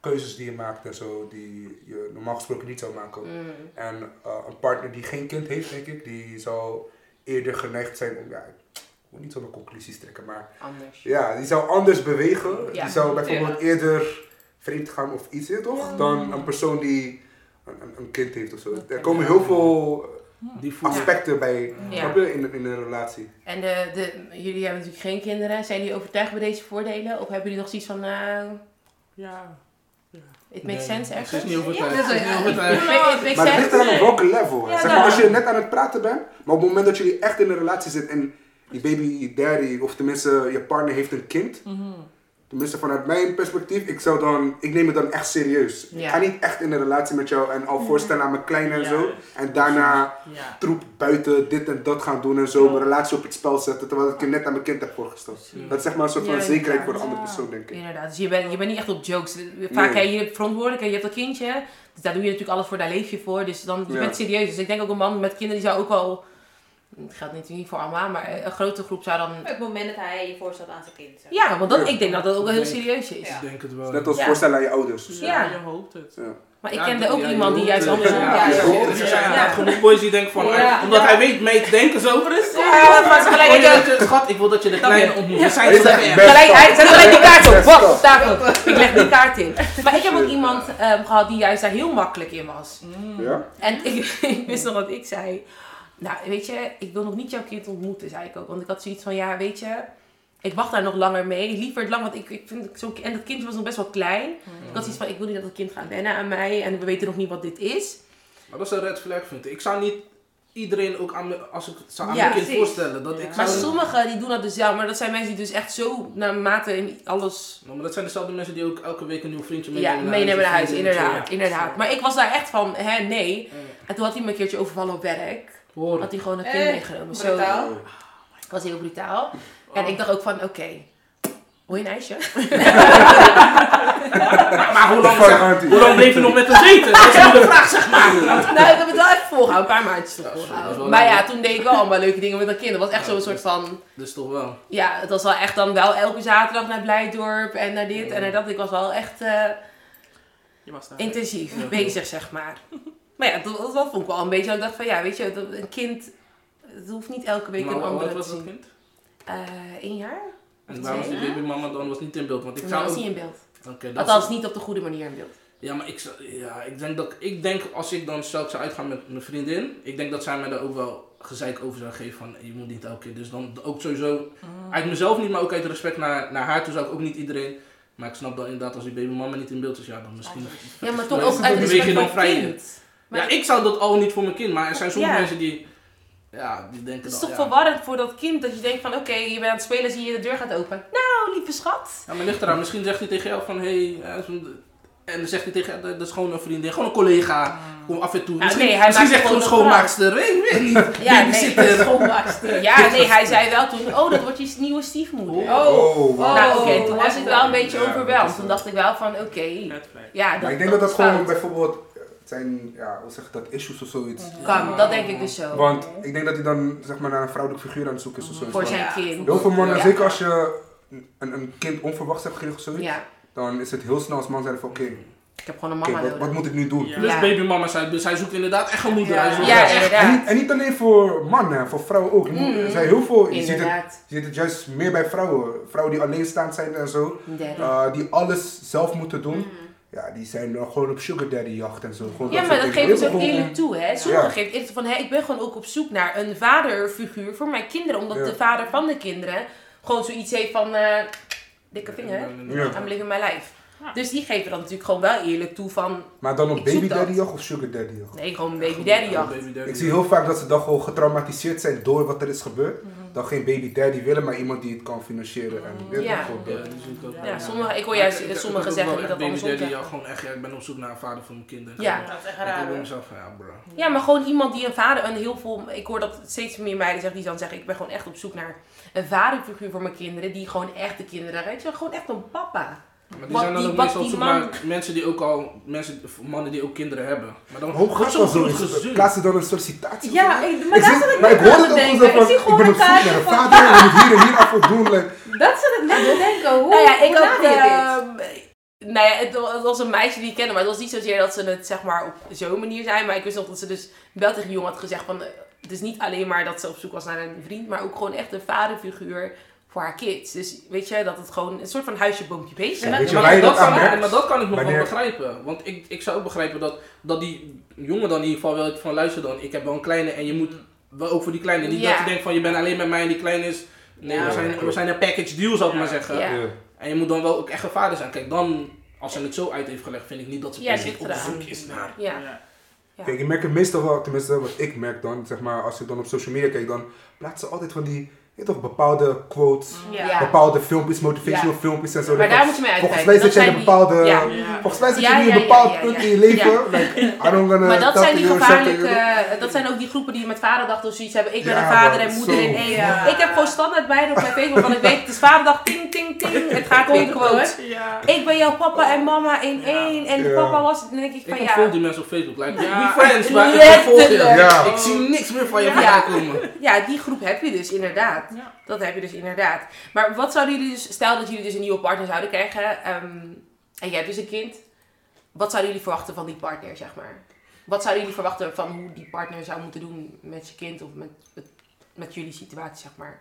keuzes die je maakt en zo, die je normaal gesproken niet zou maken. Mm. En eh, een partner die geen kind heeft, denk ik, die zou eerder geneigd zijn om, ja, ik wil niet zomaar conclusies trekken, maar Anders. ja, die zou anders bewegen. Ja. Die zou bijvoorbeeld eerder vreemd gaan of iets, hè, toch? Ja. Dan een persoon die een, kind heeft of zo. Er komen heel veel Die voelt aspecten bij Ja. in, in een relatie. En de, de, jullie hebben natuurlijk geen kinderen. Zijn jullie overtuigd bij deze voordelen? Of hebben jullie nog zoiets van, nou, Ja. it makes Nee, sense Het is niet Ja, overtuigd. dat Het is niet <laughs> it makes Maar het ligt eraan op sense. welke level. Ja, zeg maar daarom. als je net aan het praten bent, maar op het moment dat jullie echt in een relatie zit en die baby daddy, of tenminste je partner heeft een kind, Mhm. Tenminste vanuit mijn perspectief, ik zou dan, ik neem het dan echt serieus. Ja. Ik ga niet echt in een relatie met jou en al voorstellen aan mijn kleine en Ja, zo, en daarna Ja. troep buiten dit en dat gaan doen en zo, mijn relatie op het spel zetten, terwijl ik je net aan mijn kind heb voorgesteld. Dat is zeg maar een soort van zekerheid voor de andere persoon, denk ik. Inderdaad, dus je bent, je bent niet echt op jokes. Vaak Nee. hè, je hebt verantwoordelijkheid, je hebt een kindje. Dus daar doe je natuurlijk alles voor, daar leef je voor. Dus dan, je bent serieus. Dus ik denk ook een man met kinderen, die zou ook wel... Het geldt natuurlijk niet voor allemaal, maar een grote groep zou dan... Op het moment dat hij je voorstelt aan zijn kind. zeg. Ja, want dat, Ja. ik denk dat dat ook wel heel Ik serieus is. Ja. Ik denk het wel. Net als Ja. voorstellen aan je ouders. Dus Ja. Ja. ja, je hoopt het. Maar ik Ja, kende ook ja, iemand die juist andersom... Ja, Ja, ja, ja. Er zijn Ja. inderdaad genoeg boys die denken van, Ja. eh, omdat Ja. hij weet mee te denken zo. Ja, maar ze gelijk... Oh, je dat je- Schat, ik wil dat je de kleine ontmoet. We zijn Ja. Gelijk, hij zet gelijk die kaart op. Wat? wel. Op tafel. Ik leg die kaart in. Maar ik heb ook iemand ehm, gehad die juist daar heel makkelijk in was. Ja? En ik, <laughs> ik wist nog wat ik zei. Nou, weet je, ik wil nog niet jouw kind ontmoeten, zei ik ook. Want ik had zoiets van, ja, weet je, ik wacht daar nog langer mee. Liever het lang, want ik, ik vind zo'n... En dat kind was nog best wel klein. Ik had zoiets van, ik wil niet dat het kind gaat wennen aan mij. En we weten nog niet wat dit is. Maar dat is een red flag, vind ik. Ik zou niet iedereen ook aan me, als ik zou aan Ja, mijn kind precies. voorstellen. Dat ik Maar zou, sommigen die doen dat dus wel. Maar dat zijn mensen die dus echt zo naarmate in alles maar dat zijn dezelfde mensen die ook elke week een nieuw vriendje ja, meenemen meenemen naar huis. zo. Inderdaad, inderdaad. Maar ik was daar echt van, hè, nee. Ja. En toen had hij me een keertje overvallen op werk. Hoor. Had hij gewoon een Eh, kind meegenomen. Zo, brutaal. Het was heel brutaal. En ik dacht ook van, oké, wil je een ijsje? <laughs> Maar, hoe, lang, zeg- hoe lang bleef je nog met hem zitten? Dat is nu de vraag, zeg maar. <laughs> nou, ik heb het wel even volgehouden, een paar maandjes dat wel Maar ja, toen deed ik wel allemaal leuke dingen met dat kind. Het was echt zo'n soort van, Dus toch wel. ja, het was wel echt dan wel elke zaterdag naar Blijdorp en naar dit en naar dat. Ik was wel echt eh, Je was daar. intensief Ja. bezig, zeg maar. Maar ja, dat, dat vond ik wel een beetje, dat ik dacht van, ja, weet je, dat- een kind, het hoeft niet elke week Maar een hoe andere te was dat kind? Eh, één jaar? En waarom is twee? die babymama dan was niet in beeld? Want ik zou was niet in beeld. Oké, dat Althans, is- niet op de goede manier in beeld. Ja, maar ik, ja, ik denk dat ik denk als ik dan zelf zou uitgaan met mijn vriendin, ik denk dat zij mij daar ook wel gezeik over zou geven van je moet niet elke keer. Dus dan ook sowieso Mm. uit mezelf niet, maar ook uit respect naar, naar haar toe zou ik ook niet iedereen. Maar ik snap dan inderdaad als die babymama niet in beeld is, ja dan misschien. Ja, maar toch <laughs> ook uit respect voor dan vrij kind. Maar ja, ik zou dat al niet voor mijn kind, maar er zijn sommige Ja. mensen die, ja, die denken Het is toch ja. verwarrend voor dat kind dat je denkt van oké, je bent aan het spelen, zie je de deur gaat open. Nou, lieve schat. Ja, maar ligt eraan. Misschien zegt hij tegen jou van, hé, hey, eh, en dan zegt hij tegen jou, dat is gewoon een vriendin, gewoon een collega. Gewoon af en toe. Ja, misschien nee, hij misschien zegt gewoon een schoonmaakster. Ik weet niet. <laughs> Ja, nee, schoonmaakster. Ja, nee, hij zei wel toen, oh, dat wordt je nieuwe stiefmoeder. Oh. Oh, wauw. Nou, oké, toen was ik wel een beetje Ja, overweldigd. Toen dacht ik wel van, oké, ja, dat, Maar ik denk dat dat gewoon bijvoorbeeld zijn, ja, hoe zeg je dat, issues of zoiets. Kan, dat denk ik dus zo. Want ik denk dat hij dan zeg maar naar een vrouwelijke figuur aan het zoeken is of zoiets. Voor zijn kind. Heel veel mannen, Ja. zeker als je een, een kind onverwachts hebt gekregen of zoiets, Ja, dan is het heel snel als man zijn van oké, ik heb gewoon een mama wat, wat moet ik nu doen? Ja. Dus Ja. babymama, zij, dus hij zoekt inderdaad echt een moeder. Ja. Hij zoekt Ja, echt- En niet, en niet alleen voor mannen, voor vrouwen ook. Je moet- Er zijn heel veel, je ziet, het, je ziet het juist meer bij vrouwen. Vrouwen die alleenstaand zijn en zo, eh, die alles zelf moeten doen. Mhm. Ja, die zijn dan gewoon op sugar daddy jacht en zo. Gewoon Ja, maar dat geven ze ook eerlijk toe, hè. Sommigen Ja. geven van, hé, ik ben gewoon ook op zoek naar een vaderfiguur voor mijn kinderen. Omdat Ja. de vader van de kinderen gewoon zoiets heeft van, eh, dikke vinger, Ja. I'm living my life. Ja. Dus die geven dan natuurlijk gewoon wel eerlijk toe van, Maar dan op baby daddy jacht of sugar daddy jacht? nee, gewoon baby daddy jacht. Baby daddy. Ik zie heel vaak dat ze dan gewoon getraumatiseerd zijn door wat er is gebeurd. Mhm. Dan geen baby daddy willen, maar iemand die het kan financieren. En dit Ja. gewoon Ja, dat. ik ook. Ja, sommige, ik hoor juist Ik- ik- ik- sommigen ik- ik- zeggen ik- die dat baby andersom daddy, ja, gewoon echt, ja, ik ben op zoek naar een vader voor mijn kinderen. Ja. Dat is echt Ik raar hoor. mezelf van, ja bro. Ja, maar gewoon iemand die een vader, een heel veel, ik hoor dat steeds meer meiden zeggen, die dan zeggen, ik ben gewoon echt op zoek naar een vaderfiguur voor mijn kinderen, die gewoon echt de kinderen, weet je, gewoon echt een papa. Maar die Wat zijn dan die- ook meestal op die zoek man- naar mensen die ook al, mensen, mannen die ook kinderen hebben. Maar dan Hoe gaat dat zo? Plaats ze dan een sollicitatie? Ja, of zo? ik, maar Ik ik maar net ik hoor aan het ook zo van, Ik zie ik gewoon ben een op zoek naar een vader, je moet hier en hier af voor doen. Like, Dat zat ik net te denken. Hoe, Nou ja, ik ook, dit? nou ja, het, wa- het was een meisje die ik kende, maar het was niet zozeer dat ze het zeg maar op zo'n manier zei. Maar ik wist nog dat ze dus wel tegen die jongen had gezegd van... eh, Het is niet alleen maar dat ze op zoek was naar een vriend, maar ook gewoon echt een vaderfiguur voor haar kids. Dus weet je, dat het gewoon een soort van huisje, boompje, beestje. Ja, weet je maar waar je dat, kan, maar dat kan ik nog Wanneer- wel begrijpen. Want ik, ik zou ook begrijpen dat, dat die jongen dan in ieder geval wel van luister dan, ik heb wel een kleine en je moet wel ook voor die kleine. Niet Ja. dat je denkt van je bent alleen met mij en die kleine is. Nee, Ja, we, zijn, we zijn een package deal zou ik Ja. maar zeggen. Ja. ja. En je moet dan wel ook echt een vader zijn. Kijk, dan, als ze het zo uit heeft gelegd, vind ik niet dat ze Ja, per op zoek is naar. Ja. Ja. Kijk, ik merk het meestal wel, tenminste wat ik merk dan, zeg maar, als je dan op social media kijkt, dan plaatsen ze altijd van die, je toch, bepaalde quotes, Ja. bepaalde filmpjes, motivational filmpjes en zo. Maar Dat- daar moet je mee Volgens uitkijken. mij Dat zit jij in een bepaalde, Ja. Volgens mij zit je Ja, nu een ja, bepaald ja, punt ja. in je leven. Ja. Like, I don't gonna Maar dat zijn die gevaarlijke, know. dat zijn ook die groepen die met vaderdag of zoiets hebben. Ik ben Ja, een vader en moeder zo. in één. Ja. Ik heb gewoon standaard bij op mijn Facebook, want ik weet het is vaderdag, ting, ting, ting. <laughs> Het gaat weer quote. Ja. Ik ben jouw papa en mama in Ja. één. En Ja. papa was, dan denk ik Ik van ja. die mensen op Facebook. Like, Ja. we friends, maar ik ontvolg je. Ja. Ik zie niks meer van je voorbij komen. Ja, die groep heb je dus inderdaad. Ja. Dat heb je dus inderdaad. Maar wat zouden jullie dus, stel dat jullie dus een nieuwe partner zouden krijgen. ehm, en jij hebt dus een kind. Wat zouden jullie verwachten van die partner, zeg maar? Wat zouden jullie verwachten van hoe die partner zou moeten doen met je kind of met, met, met jullie situatie, zeg maar?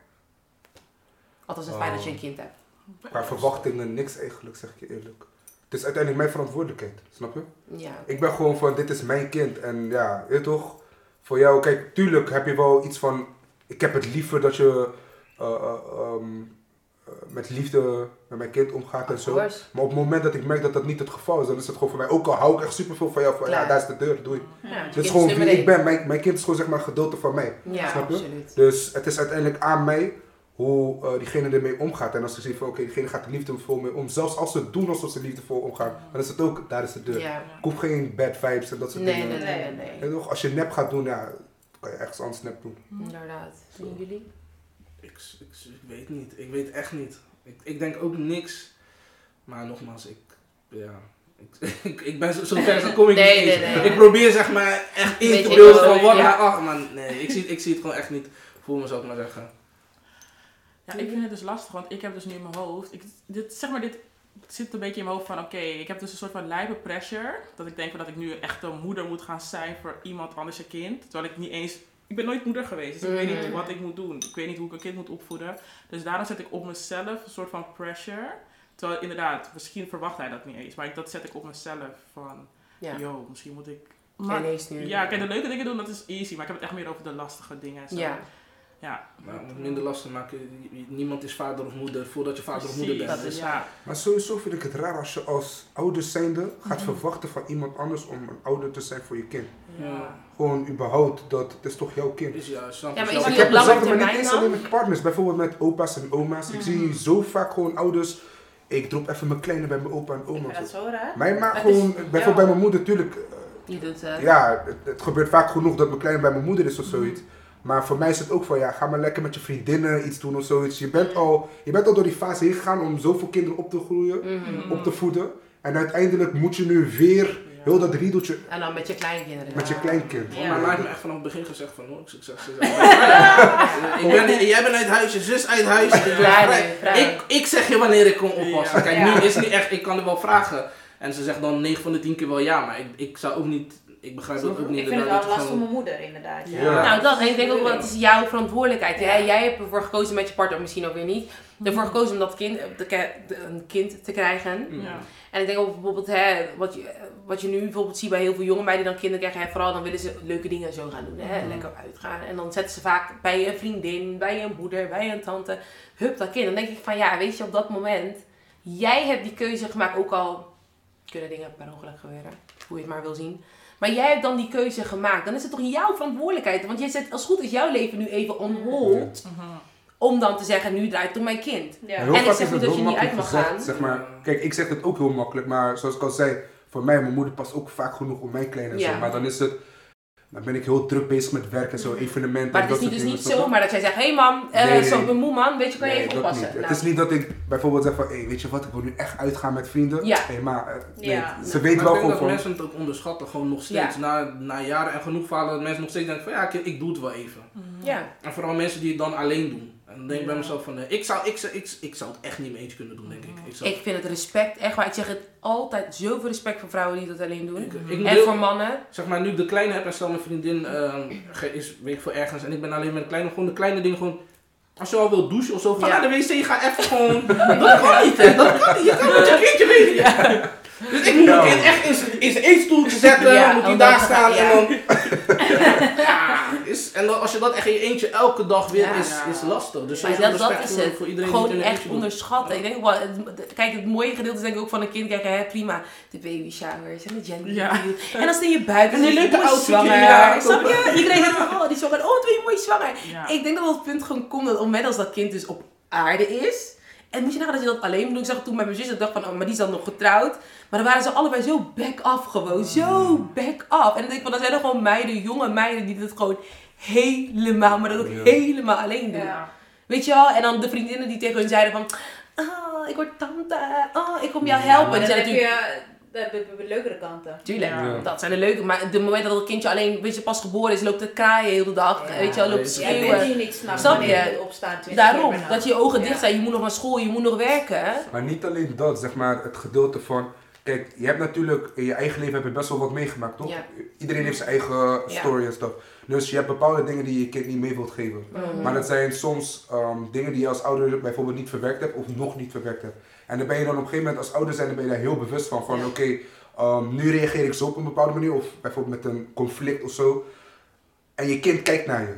Althans, het feit dat je een kind hebt. Qua verwachtingen niks eigenlijk, zeg ik je eerlijk. Het is uiteindelijk mijn verantwoordelijkheid, snap je? Ja. Ik ben gewoon van, dit is mijn kind. En ja, je toch, voor jou, kijk, tuurlijk heb je wel iets van, ik heb het liever dat je eh, eh, ehm, eh, met liefde met mijn kind omgaat en zo. course. Maar op het moment dat ik merk dat dat niet het geval is, dan is het gewoon voor mij, ook al hou ik echt superveel van jou, van ja, daar is de deur, doei. Ja, je Dit is gewoon wie ik ben. Mijn, mijn kind is gewoon zeg maar een gedeelte van mij. Ja, Snap je? absoluut. Dus het is uiteindelijk aan mij hoe eh, diegene ermee omgaat. En als ze zien van oké, diegene gaat er liefdevol mee om. Zelfs als ze het doen alsof ze liefdevol omgaan, dan is het ook, daar is de deur. Ja. Ik hoef geen bad vibes en dat soort Nee, dingen. nee, nee, nee. En toch, als je nep gaat doen, ja, kan je ergens anders nep doen. Inderdaad. Zien jullie? Ik, ik, ik weet niet. Ik weet echt niet. Ik, ik denk ook niks. Maar nogmaals, ik, ja, ik, <laughs> ik, ik ben zo, zo ver, zo kom ik <laughs> Nee, niet nee, eens. nee. Ik probeer zeg maar echt in te beelden van wat ja. naar achter. Maar nee, ik zie, ik zie het gewoon echt niet voor me, zou ik maar zeggen. Ja, ik vind het dus lastig, want ik heb dus nu in mijn hoofd, ik, dit, zeg maar, dit zit een beetje in mijn hoofd van, oké, ik heb dus een soort van lijpe pressure, dat ik denk van dat ik nu echt een moeder moet gaan zijn voor iemand anders een kind, terwijl ik niet eens, ik ben nooit moeder geweest, dus ik weet niet Mhm. wat ik moet doen, ik weet niet hoe ik een kind moet opvoeden, dus daarom zet ik op mezelf een soort van pressure, terwijl inderdaad, misschien verwacht hij dat niet eens, maar dat zet ik op mezelf van, Ja. yo, misschien moet ik... Maar, ja, kijk, de leuke dingen doen, dat is easy, maar ik heb het echt meer over de lastige dingen. en Zo. Ja, ja. Maar om het minder last te maken, niemand is vader of moeder voordat je vader of moeder bent. dat is Dus ja. Maar sowieso vind ik het raar als je als ouders zijnde gaat Mhm. verwachten van iemand anders om een ouder te zijn voor je kind. Ja. Gewoon überhaupt, dat het is toch jouw kind. is Ja, maar Ik het heb hetzelfde, maar niet eens alleen met partners. Bijvoorbeeld met opa's en oma's. Ik Mhm. zie zo vaak gewoon ouders. Ik drop even mijn kleine bij mijn opa en Ik oma. vind dat zo raar. Mij maar Het gewoon, is- bijvoorbeeld ja. bij mijn moeder, natuurlijk. Je doet het. ja, het, het gebeurt vaak genoeg dat mijn kleine bij mijn moeder is of zoiets. Maar voor mij is het ook van, ja, ga maar lekker met je vriendinnen iets doen of zoiets. Je bent al, je bent al door die fase heen gegaan om zoveel kinderen op te groeien, Mhm. op te voeden. En uiteindelijk moet je nu weer heel dat riedeltje En dan met je kleinkinderen. met je kleinkind. Ja. Maar heeft me echt vanaf het begin gezegd van, oh, ik zeg, ze ik ben, jij bent uit huis, je zus uit huis. Ik, ik, ik zeg je wanneer ik kom oppassen. Ja. Kijk, Ja. nu is het niet echt, ik kan er wel vragen. En ze zegt dan 9 van de 10 keer wel ja, maar ik, ik zou ook niet, ik begrijp dat ook niet Ik vind het wel last voor mijn moeder, inderdaad. Ja. Nou, dat. En ik denk ook wel, het is jouw verantwoordelijkheid. Ja. Hè? Jij hebt ervoor gekozen met je partner, misschien ook weer niet. Ervoor gekozen om dat kind, de ke- de- een kind te krijgen. Ja. En ik denk ook bijvoorbeeld, hè, wat, je, wat je nu bijvoorbeeld ziet bij heel veel jonge meiden die dan kinderen krijgen. Hè, vooral dan willen ze leuke dingen zo gaan doen. Hè? Mhm. Lekker uitgaan. En dan zetten ze vaak bij een vriendin, bij een moeder, bij een tante. Hup, dat kind. Dan denk ik van ja, weet je, op dat moment. Jij hebt die keuze gemaakt. Ook al kunnen dingen per ongeluk gebeuren. Hoe je het maar wil zien. Maar jij hebt dan die keuze gemaakt. Dan is het toch jouw verantwoordelijkheid. Want je zet, als het goed is, jouw leven nu even on hold. Mhm. Om dan te zeggen, nu draait het om mijn kind. Ja. Heel En ik vaak zeg is niet het dat je heel niet uit makkelijk mag gezegd, gaan. Zeg maar, kijk, ik zeg het ook heel makkelijk, maar zoals ik al zei, voor mij, mijn moeder past ook vaak genoeg op mijn kleine Ja. zo. Maar dan is het, dan ben ik heel druk bezig met werk en zo, evenementen. Maar het is dat niet, dus niet zomaar dat jij zegt, hé hey mam, eh Nee, nee. zo ben moe man, weet je, kan je Nee, even oppassen. niet. Nou, Het is niet dat ik bijvoorbeeld zeg van, hé, weet je wat, ik wil nu echt uitgaan met vrienden. Ja. Maar eh, nee, Ja. ze Maar weet ik wel denk gewoon dat mensen het ook onderschatten, gewoon nog steeds. Na, na jaren en genoeg verhalen, dat mensen nog steeds denken van ja, ik, ik doe het wel even. Ja. En vooral mensen die het dan alleen doen. En dan denk ik bij mezelf van, eh, ik, zou, ik, zou- ik, ik zou het echt niet mee eens kunnen doen, denk ik. Ik, zou, Ik vind het respect, echt waar. Ik zeg het altijd, zoveel respect voor vrouwen die dat alleen doen. ik, ik moet En voor mannen. Zeg maar, nu ik de kleine heb en stel mijn vriendin ehm, ge- is, weet ik veel, ergens en ik ben alleen met de kleine, gewoon de kleine dingen gewoon... Als je al wilt douchen of zo, ga Ja. naar de wc, ga even gewoon... <laughs> dat kan niet, hè. Dat kan niet. Je kan met je kindje weten. Dus ik moet mijn kind echt in zijn- eetstoeltje zetten, Ja, moet hij daar het- staan ja. en dan... <laughs> is, en als je dat echt in je eentje elke dag weer Ja. is, is lastig. Dus Maar dat, is het. voor iedereen die het Gewoon een echt onderschatten. Ik denk het- kijk, het mooie gedeelte is denk ik ook van een kind krijgen, hè, prima. De baby showers en de gender Ja. En dan sta je buiten En <laughs> die dan leuke je outfitje, zwanger. ja. Snap je? Iedereen zegt, oh, die zwanger. Oh, twee mooi zwanger. Ik denk dat dat het punt gewoon komt dat het moment als dat kind dus op aarde is. En moet je nagaan dat je dat alleen moet doen. Ik zag het toen met mijn zus, ik dacht van, oh, maar die is dan nog getrouwd. Maar dan waren ze allebei zo back-off gewoon. Zo back-off. En dan denk ik van, dan zijn er gewoon meiden, jonge meiden die dit gewoon helemaal, maar dat ook Ja. helemaal alleen doen. Ja. Weet je wel? En dan de vriendinnen die tegen hun zeiden van, oh, ik word tante. Oh, ik kom jou Ja, helpen. Dan heb je de, de, de leukere kanten. Tuurlijk, Ja. dat zijn de leuke. Maar de moment dat het kindje alleen, weet je, pas geboren is, loopt te kraaien heel de dag. Ja, weet je loopt te weet Jij je. bent schreeuwen. hier niet Snap wanneer je? je opstaat. 20 Daarom, dat je ogen Ja. dicht zijn. Je moet nog naar school, je moet nog werken. Maar niet alleen dat, zeg maar, het gedeelte van... Kijk, je hebt natuurlijk in je eigen leven heb je best wel wat meegemaakt, toch? Ja. Iedereen heeft zijn eigen Ja. story en stuff. Dus je hebt bepaalde dingen die je kind niet mee wilt geven. Mhm. Maar dat zijn soms ehm, dingen die je als ouder bijvoorbeeld niet verwerkt hebt of nog niet verwerkt hebt. En dan ben je dan op een gegeven moment als ouder zijn, dan ben je daar heel bewust van. Van oké, ehm, nu reageer ik zo op een bepaalde manier of bijvoorbeeld met een conflict of zo. En je kind kijkt naar je.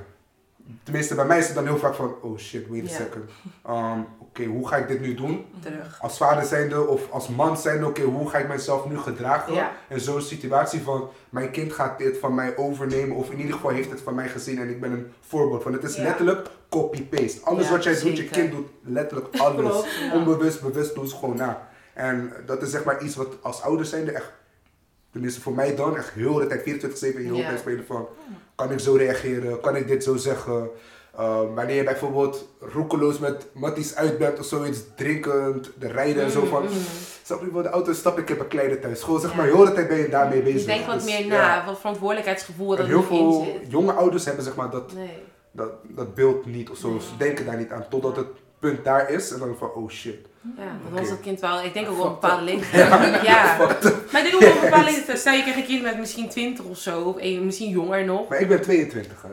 Tenminste, bij mij is het dan heel vaak van, oh shit, wait a second. Ehm, oké, hoe ga ik dit nu doen? Terug. Als vader zijnde of als man zijnde, oké, hoe ga ik mezelf nu gedragen? Ja. In zo'n situatie van, mijn kind gaat dit van mij overnemen, of in ieder geval heeft het van mij gezien en ik ben een voorbeeld. Want het is Ja. letterlijk copy-paste. Alles Ja, wat jij doet, je kind doet letterlijk alles. Onbewust, bewust, doe ze gewoon na. En dat is zeg maar iets wat als ouders zijnde echt, tenminste voor mij dan, echt heel de tijd 24-7 in je hoofd spelen van, kan ik zo reageren, kan ik dit zo zeggen? Uh, wanneer je bijvoorbeeld roekeloos met matties uit bent of zoiets, drinkend, de rijden en zo van, Mm, mm. Snap je, voor de auto stap ik heb een kleine thuis. Gewoon zeg Ja. maar, heel tijd ben je daarmee bezig. Je denkt wat Dus, meer na, wat verantwoordelijkheidsgevoel dat heel in veel zit. jonge ouders hebben zeg maar dat, Nee. dat, dat beeld niet of zo. Nee. Ze denken daar niet aan totdat het punt daar is en dan van oh shit. Ja, dan Oké. was dat kind wel, ik denk ook wel een bepaalde leeftijd. <laughs> Ja. <laughs> Maar ik denk ook wel een bepaalde <laughs> leeftijd. Stel je krijgt een kind met misschien 20 of zo, of een, misschien jonger nog. Maar ik ben 22 hè.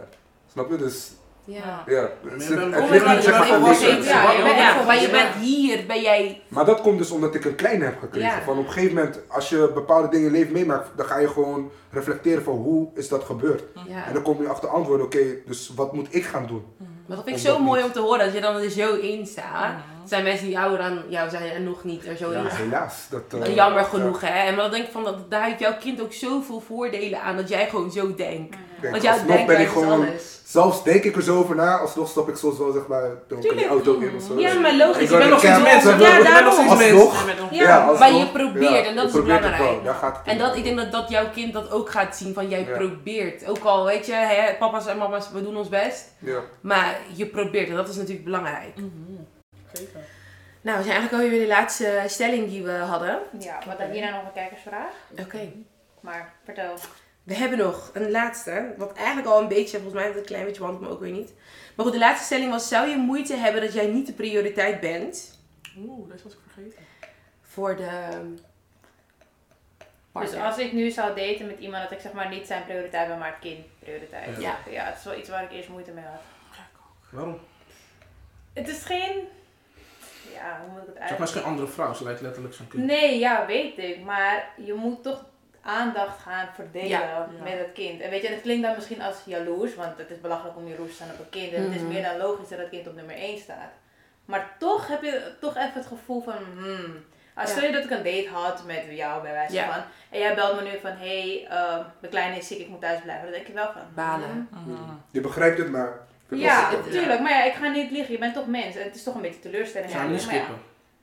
Snap je? Dus Ja. ja, Maar het, je bent- het ligt niet zeg maar aan. Ja, maar je bent hier, ben jij... Maar dat komt dus omdat ik een kleine heb gekregen. Ja. Van op een gegeven moment, als je bepaalde dingen in je leven meemaakt, dan ga je gewoon reflecteren van hoe is dat gebeurd. Ja. En dan kom je achter antwoorden, oké, dus wat moet ik gaan doen? Maar dat vind ik zo mooi niet. om te horen, dat je dan er zo in staat. Zijn mensen die ouder dan jou zijn en nog niet er zo Ja, in. helaas. Dat, eh, Uh, Jammer ja. genoeg, hè. En dan denk ik van, dat, daar heeft jouw kind ook zoveel voordelen aan dat jij gewoon zo denkt. Want jouw alsnog ben ik denkwijze is gewoon, alles. zelfs denk ik er zo over na, alsnog stap ik soms wel zeg maar in Tuurlijk. auto in of zo. Ja, maar logisch. Ik Je bent nog steeds mensen, mens. Ja, ben daarom. Alsnog. Ja, maar je probeert en dat is belangrijk. En dat, ik denk dat, dat jouw kind dat ook gaat zien, van jij Ja. probeert. Ook al, weet je, hè, papa's en mama's, we doen ons best. Ja. Maar je probeert en dat is natuurlijk belangrijk. Mhm. Zeker. Nou, we zijn eigenlijk alweer bij de laatste stelling die we hadden. Ja, wat dan hierna nog een kijkersvraag. Oké. Maar vertel. We hebben nog een laatste, wat eigenlijk al een beetje, volgens mij een klein beetje behandeld, maar ook weer niet. Maar goed, de laatste stelling was, zou je moeite hebben dat jij niet de prioriteit bent Oeh, deze was ik vergeten. voor de Dus als ik nu zou daten met iemand dat ik zeg maar niet zijn prioriteit ben, maar het kind prioriteit. Ja. Ja, het is wel iets waar ik eerst moeite mee had. Waarom? Het is geen... Ja, hoe moet ik het Zeg maar, is geen andere vrouw, ze lijkt letterlijk zo'n kind. Nee, ja, weet ik. Maar je moet toch aandacht gaan verdelen Ja. met het kind. En weet je, het klinkt dan misschien als jaloers, want het is belachelijk om jaloers te zijn op een kind. En het is Mhm. meer dan logisch dat het kind op nummer 1 staat. Maar toch heb je toch even het gevoel van, hmm. Als Ja. stel je dat ik een date had met jou bij wijze Ja. van. En jij belt me nu van, hé, hey, uh, de kleine is ziek, ik moet thuis blijven. Dan denk je wel van, Balen. hmm. Mhm. Je begrijpt het, maar... Ja, het- natuurlijk. Maar ja, ik ga niet liegen. Je bent toch mens. En het is toch een beetje teleurstelling. Zou je niet skippen?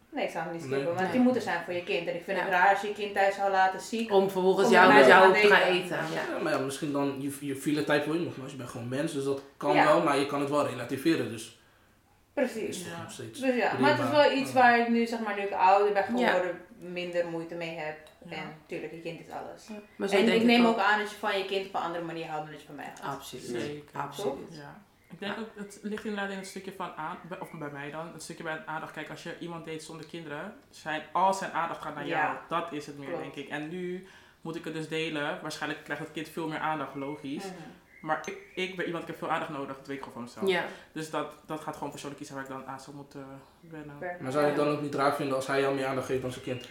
Nee, ik zou hem niet Nee. skippen. Want die moet er zijn voor je kind. En ik vind het raar als je je kind thuis zou laten ziek. Om vervolgens Om jou met te jou gaan te gaan eten. Ja. Ja, maar ja, misschien dan, je, je file tijd wil je nog, maar je bent gewoon mens, dus dat kan Ja. wel, maar je kan het wel relativeren, dus Precies. het nog steeds. Dus ja, maar het is wel iets waar ik nu, zeg maar, nu ik ouder ben Ja. geworden, minder moeite mee heb. Ja. En natuurlijk, je kind is alles. Maar zo En denk ik neem ook. ook aan dat je van je kind op een andere manier houdt dan dat je van mij houdt. Absoluut. Zeker. Absoluut. Ja. Ik denk ook, het ligt inderdaad in het stukje van aan, of bij mij dan, het stukje bij het aandacht. Kijk, als je iemand date zonder kinderen, zijn, al zijn aandacht gaat naar jou. Dat is het meer, Klopt. denk ik. En nu moet ik het dus delen. Waarschijnlijk krijgt het kind veel meer aandacht, logisch. Mhm. Maar ik, ik ben iemand, ik heb veel aandacht nodig, dat weet ik gewoon van mezelf. Ja. Dus dat, dat gaat gewoon persoonlijk iets zijn waar ik dan aan zou moeten wennen. Maar zou je het dan ook niet raar vinden als hij jou meer aandacht geeft dan zijn kind?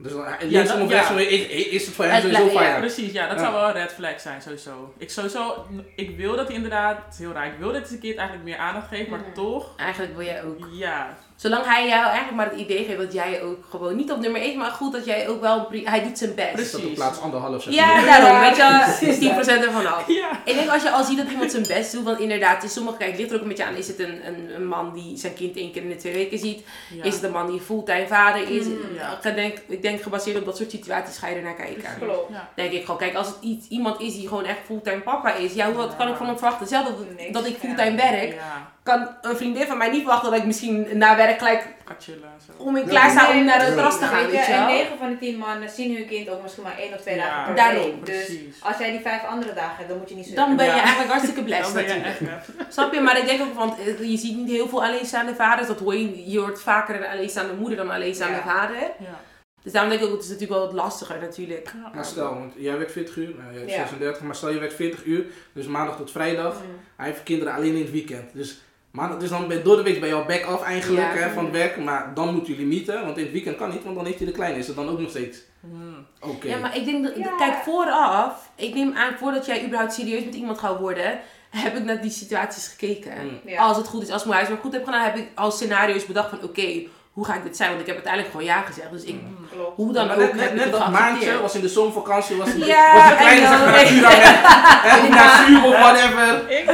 Dus dan, Ja, dat- ja. is, het voor hem sowieso van ja. Precies, ja, dat Ja. zou wel een red flag zijn, sowieso. Ik sowieso, ik wil dat hij inderdaad, het is heel raar, ik wil dat hij zijn kind eigenlijk meer aandacht geeft, maar Mhm. toch, Eigenlijk wil jij ook. ja, Zolang hij jou eigenlijk maar het idee geeft dat jij ook gewoon niet op nummer 1, maar goed dat jij ook wel. Hij doet zijn best. Precies. Dat op plaats anderhalf zeg Ja, daarom. Weet je, is 10% ervan af. ja. Ik denk als je al ziet dat iemand zijn best doet, want inderdaad, in sommige kijk, ligt er ook een beetje aan. Is het een, een, een man die zijn kind één keer in de twee weken ziet? ja. Is het een man die fulltime vader is? Mm, ja. Ik denk, ik denk gebaseerd op dat soort situaties ga je er naar kijken. Klopt. Ja. Denk ik gewoon, kijk, als het iets, iemand is die gewoon echt fulltime papa is, ja, wat kan ik van hem verwachten? Zelf dat, dat ik fulltime werk, Ja, kan een vriendin van mij niet verwachten dat ik misschien na werk gelijk chillen en zo. om in klaar sta om naar het terras te gaan, Weet je, en wel? 9 van de 10 mannen zien hun kind ook misschien maar één of twee Ja, dagen per daarom. week. Dus Precies. als jij die vijf andere dagen hebt, dan moet je niet zo Dan ben je Ja. eigenlijk hartstikke <laughs> blessed Dan ben je echt. Snap je? Maar ik denk ook, want eh, je ziet niet heel veel alleenstaande vaders. Dat hoor je, je hoort vaker een alleenstaande moeder dan een alleenstaande Ja. vader. Ja. Dus daarom denk ik ook, het is natuurlijk wel wat lastiger natuurlijk. Ja. Maar stel, want jij werkt 40 uur, nou, jij hebt Ja. 36, maar stel je werkt 40 uur, dus maandag tot vrijdag. Mhm. Hij heeft kinderen alleen in het weekend. Dus, maandag, dus dan ben, door de week ben je al back off eigenlijk Ja. hè, van het werk, maar dan moeten jullie mieten, want in het weekend kan niet, want dan heeft hij de kleine. Is het dan ook nog steeds Hmm. oké? Ja, maar ik denk dat, Ja. kijk, vooraf, ik neem aan, voordat jij überhaupt serieus met iemand gaat worden, heb ik naar die situaties gekeken. Mm. Ja. Als het goed is, als mijn huiswerk goed heb gedaan, heb ik al scenario's bedacht van, oké, hoe ga ik dit zijn? Want ik heb uiteindelijk gewoon ja gezegd. Dus ik, Mm. Hoe dan Maar ook, net, heb net, het dat maandje was in de zomervakantie, was, de, Ja, was de kleine zeg maar naar Zuur of whatever. Ik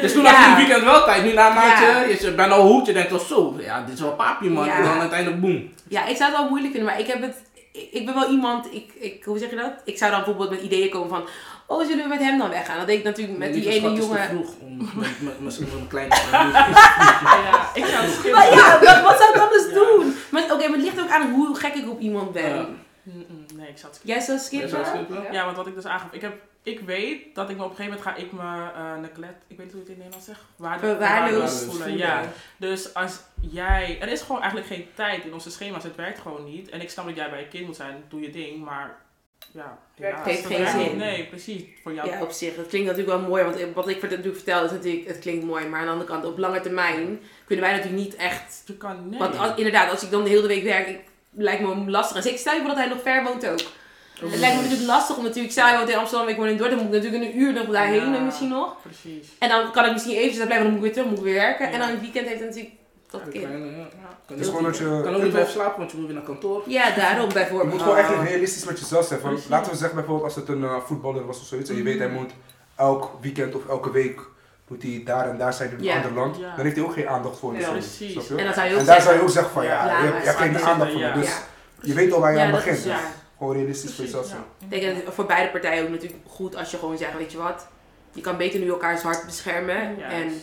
Dus toen Ja. had je in het weekend wel tijd, nu na een maandje, Ja. je bent al hoed, je denkt toch zo, ja dit is wel papi man, Ja. en dan uiteindelijk boem. Ja, ik zou het wel moeilijk vinden, maar ik heb het. Ik, ik ben wel iemand, ik, ik, hoe zeg je dat? Ik zou dan bijvoorbeeld met ideeën komen van, oh, zullen we met hem dan weggaan? Dat deed ik natuurlijk met die ene schat, het is jongen. vroeg om <laughs> met, mijn kleine <laughs> Ja, ik zou het. Maar ja, wat, wat zou ik anders Ja. doen? Maar oké, maar het ligt ook aan hoe gek ik op iemand ben. Ja. Mm-mm, Nee, ik zou het skippen. Jij zou Jij skippen? zou het skippen? Ja. Ja, want wat ik dus aangaf, ik, heb, ik weet dat ik me op een gegeven moment ga ik me eh neglect, ik weet niet hoe je het in Nederlands zegt, waarde- Verwaarloosd verwaarloosd voelen. voelen. Ja, dus als jij, er is gewoon eigenlijk geen tijd in onze schema's, het werkt gewoon niet. En ik snap dat jij bij je kind moet zijn, doe je ding, maar ja, helaas, heeft dat geen zin. Nee, precies, voor jou. Ja, op zich. Dat klinkt natuurlijk wel mooi. Want wat ik natuurlijk vertel is natuurlijk, het klinkt mooi. Maar aan de andere kant, op lange termijn kunnen wij natuurlijk niet echt... Je kan, nee. Want als, inderdaad, als ik dan de hele week werk, ik, lijkt me lastig. En zeker stel je voor dat hij nog ver woont ook. Het lijkt me natuurlijk lastig om natuurlijk, stel je woont in Amsterdam, ik woon in Dordrecht, dan moet ik natuurlijk een uur nog daarheen Ja. en misschien nog. Precies. En dan kan ik misschien eventjes daar blijven, dan moet ik weer terug, moet ik weer werken. En dan in het weekend heeft het natuurlijk dat Ja, kind. kleine, ja. Kan gewoon dat je- kan ook niet blijven slapen, want je moet weer naar kantoor. Ja, daarom Je bijvoorbeeld. moet gewoon echt realistisch met jezelf zijn. Van, laten we zeggen bijvoorbeeld als het een eh, voetballer was of zoiets. En je weet hij moet elk weekend of elke week moet hij daar en daar zijn in een Ja. ander land. Ja. Dan heeft hij ook geen aandacht voor. Ja, precies. snap je? En dan zou je ook En daar zeggen, zou je ook zeggen van ja, Ja, je, hebt- je hebt geen aandacht voor. ja. Dus Ja. je weet al waar je Ja, aan begint. is Dus. Gewoon realistisch voor jezelf ja. zijn. Ik denk dat het voor beide partijen ook natuurlijk goed als je gewoon zegt, weet je wat, je kan beter nu elkaars hart beschermen. En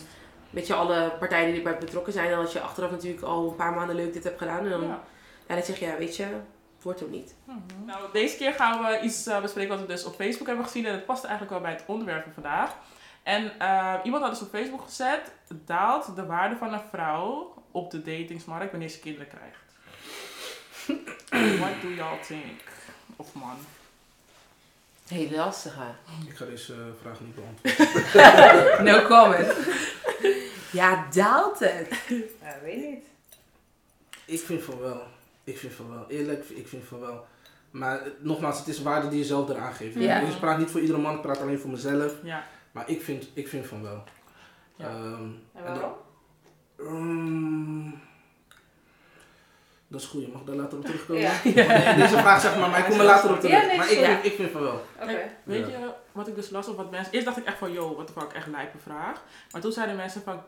met je alle partijen die erbij betrokken zijn, dan als je achteraf natuurlijk al een paar maanden leuk dit hebt gedaan. En dan, Ja. ja, dan zeg je, ja, weet je, het wordt hem niet. Nou, deze keer gaan we iets eh, bespreken wat we dus op Facebook hebben gezien. En het past eigenlijk wel bij het onderwerp van vandaag. En eh, iemand had dus op Facebook gezet, daalt de waarde van een vrouw op de datingsmarkt wanneer ze kinderen krijgt. What do y'all think? Of man? Heel lastig, Ik ga deze eh, vraag niet beantwoorden. <laughs> No comment. <laughs> ja, daalt het? <laughs> Ja, weet niet. Ik vind van wel. Ik vind van wel. Eerlijk, ik vind van wel. Maar eh, nogmaals, het is waarde die je zelf eraan geeft. Ja. Ik praat niet voor iedere man, ik praat alleen voor mezelf. Ja. Maar ik vind, ik vind van wel. Ja. Ehm, En waarom? Ehm, dat is goed, je mag daar later op terugkomen. Ja. Nee, Deze vraag zeg maar, maar ik kom er later op terug. Ja, nee, maar ik, ik vind van wel. Oké. Kijk, weet Ja. je wat ik dus las op wat mensen... Eerst dacht ik echt van, yo, wat de fuck, echt lijpe vraag. Maar toen zeiden mensen van,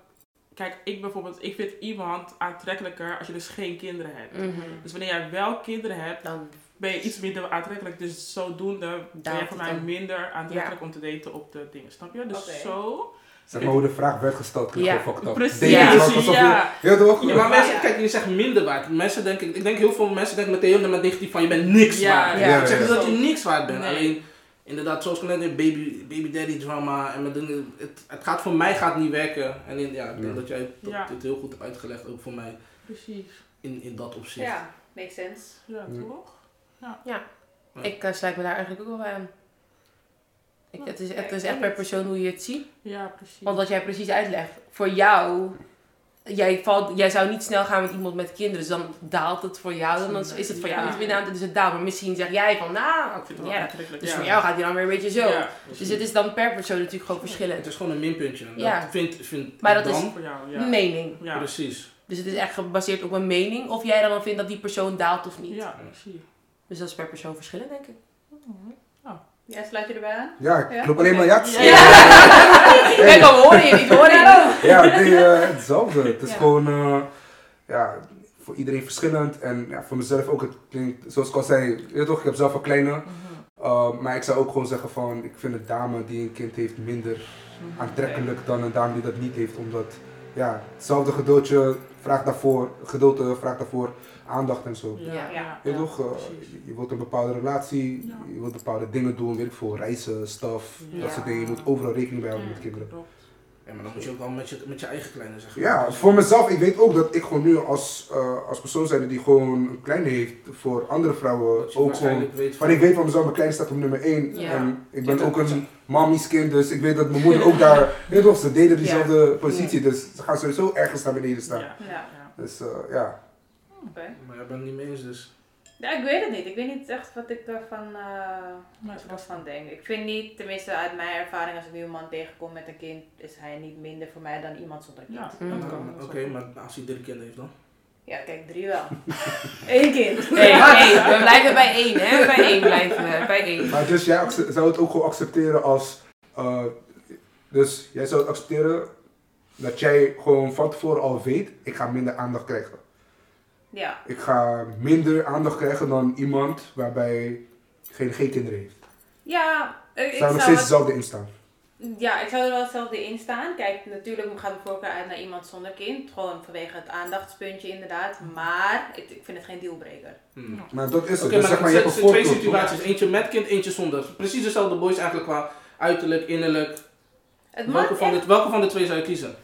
kijk, ik bijvoorbeeld, ik vind iemand aantrekkelijker als je dus geen kinderen hebt. Mhm. Dus wanneer jij wel kinderen hebt, Dan, ben je iets minder aantrekkelijk. Dus zodoende ben Daalt je voor mij dan. minder aantrekkelijk om te daten op de dingen, snap je? Dus zo... Zeg maar hoe de vraag werd gesteld, kun je Ja. gewoon fucked up. Precies, Ja. je- ja. Ja toch? Ja, maar mensen, kijk, je zegt minder waard. Mensen denken, ik denk heel veel mensen denken meteen heel met negatief van je bent niks Ja, waard. ja. Ik zeg niet dat je niks waard bent. Nee. Alleen, inderdaad, zoals ik net zei, baby, baby daddy drama en met het, het gaat voor mij gaat niet werken. En in, ja, ik denk Ja. dat jij dat, Ja. dit heel goed hebt uitgelegd, ook voor mij, Precies. in, in dat opzicht. Ja, makes sense. Ja, Ja. toch? ik uh, sluit me daar eigenlijk ook wel bij aan. Ik, het, is, het Ja, is echt per persoon hoe je het ziet. Ja, precies. Want wat jij precies uitlegt, voor jou, jij, valt, jij zou niet snel gaan met iemand met kinderen, dus dan daalt het voor jou, dan is het voor jou Ja. niet aan, dus het daalt. Maar misschien zeg jij van, nou, ik vind het erg. aantrekkelijk. Dus ja. voor jou gaat hij dan weer een beetje zo. Ja, Dus het is dan per persoon natuurlijk gewoon Het verschillend. is gewoon een minpuntje. Ja. Dat vind, vind Maar dat is- voor jou, ja. Mening. Ja. precies. Dus het is echt gebaseerd op een mening, of jij dan vindt dat die persoon daalt of niet. Ja, zie. Dus dat is per persoon verschillend, denk ik. Ja, sluit je erbij aan? Ja, ik Ja? klop alleen maar Oké. ja. <laughs> Dan hoor je niet, hoor je. Ja, nee, eh, hetzelfde. Het is Ja. gewoon, eh, ja, voor iedereen verschillend. En ja, voor mezelf ook, het klinkt, zoals ik al zei, je toch, ik heb zelf een kleine. Uh, maar ik zou ook gewoon zeggen van, ik vind een dame die een kind heeft minder aantrekkelijk dan een dame die dat niet heeft. Omdat, ja, hetzelfde geduldje vraagt daarvoor, geduld eh, vraagt daarvoor aandacht en zo. Ja, Ja. ja. Je, toch, eh, je, wilt een bepaalde relatie, Ja. je wilt bepaalde dingen doen, weet ik veel, reizen, stuff, Ja. dat soort dingen. Je moet overal rekening bij houden met kinderen. Ja, maar dan moet je ook wel met je, met je eigen kleine zeggen. Ja, voor mezelf, ik weet ook dat ik gewoon nu als, eh, als persoon zijn die gewoon een kleine heeft, voor andere vrouwen ook gewoon. weet Maar ik weet van mezelf, mijn kleine staat op nummer 1. Ja. En ik ben Ja, ook een mommy's kind, dus ik weet dat mijn moeder ook daar, <laughs> weet toch, ze deden diezelfde positie, dus ze gaan sowieso ergens naar beneden staan. Ja. Ja. Ja. Dus eh, ja. Oké. Maar jij bent het niet mee eens dus. Ja, ik weet het niet. Ik weet niet echt wat ik daarvan uh, het was van denk. Ik vind niet, tenminste uit mijn ervaring, als ik nu een man tegenkom met een kind, is hij niet minder voor mij dan iemand zonder kind. Ja, Ja, Mm. Oké, maar als hij drie kinderen heeft dan? kijk, drie wel. <laughs> Eén kind. Nee, één. We blijven bij één, hè? Bij één blijven we. Bij één. Maar dus jij zou het ook gewoon accepteren als, eh, dus jij zou het accepteren dat jij gewoon van tevoren al weet, ik ga minder aandacht krijgen. Ja. Ik ga minder aandacht krijgen dan iemand waarbij geen, geen kinderen heeft. Ja, ik Zou er zou nog steeds het- hetzelfde in staan. Ja, ik zou er wel hetzelfde in staan. Kijk, natuurlijk gaat mijn voorkeur uit naar iemand zonder kind. Gewoon vanwege het aandachtspuntje inderdaad. Maar ik, ik vind het geen dealbreaker. Hmm. Maar dat is het. Oké, dus maar zeg maar, je het hebt een twee voorkeur. toch? situaties. Eentje met kind, eentje zonder. Precies dezelfde boys eigenlijk qua uiterlijk, innerlijk. Het Welke van, echt- de, welke van de twee zou je kiezen?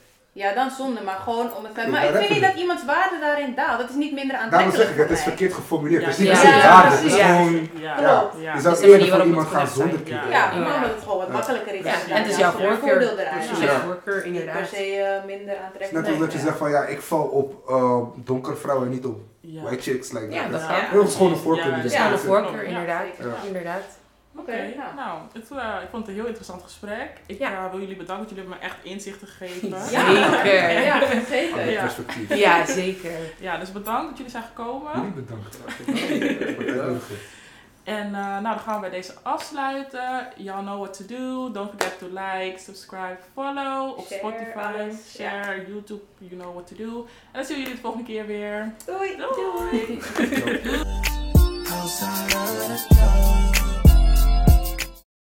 Ja, dan zonder, maar gewoon om het Maar ik vind niet dat iemands waarde daarin daalt. Dat is niet minder Daarom aantrekkelijk zeg ik, het is verkeerd geformuleerd. Het is niet ja, waarde. Het is gewoon, Ja. Je zou Dus eerder voor iemand het gaan zonder kinderen. Ja, omdat het gewoon wat makkelijker is. Dus en het is jouw voorkeur. voordeel eraan. Dus voorkeur, Niet per inderdaad. se eh, minder Het is aantrekkelijk. net omdat je zegt van ja, ik val op eh, donkere vrouwen en niet op white chicks. Like Ja, dat. Dat is gewoon een voorkeur. Dus je Ja, gewoon een voorkeur, inderdaad. Inderdaad. Oké, nou. nou, het, eh, ik vond het een heel interessant gesprek. Ik Ja. eh, wil jullie bedanken, want jullie hebben me echt inzichten gegeven. Ja, Zeker. Ja, zeker. Ja. perspectief. Ja, zeker. Ja, dus bedankt dat jullie zijn gekomen. Jullie bedankt. <laughs> En eh, nou, dan gaan we bij deze afsluiten. Y'all know what to do. Don't forget to like, subscribe, follow op Share Spotify, alles, share, YouTube, you know what to do. En dan zien we jullie de volgende keer weer. Doei. Doei! <laughs>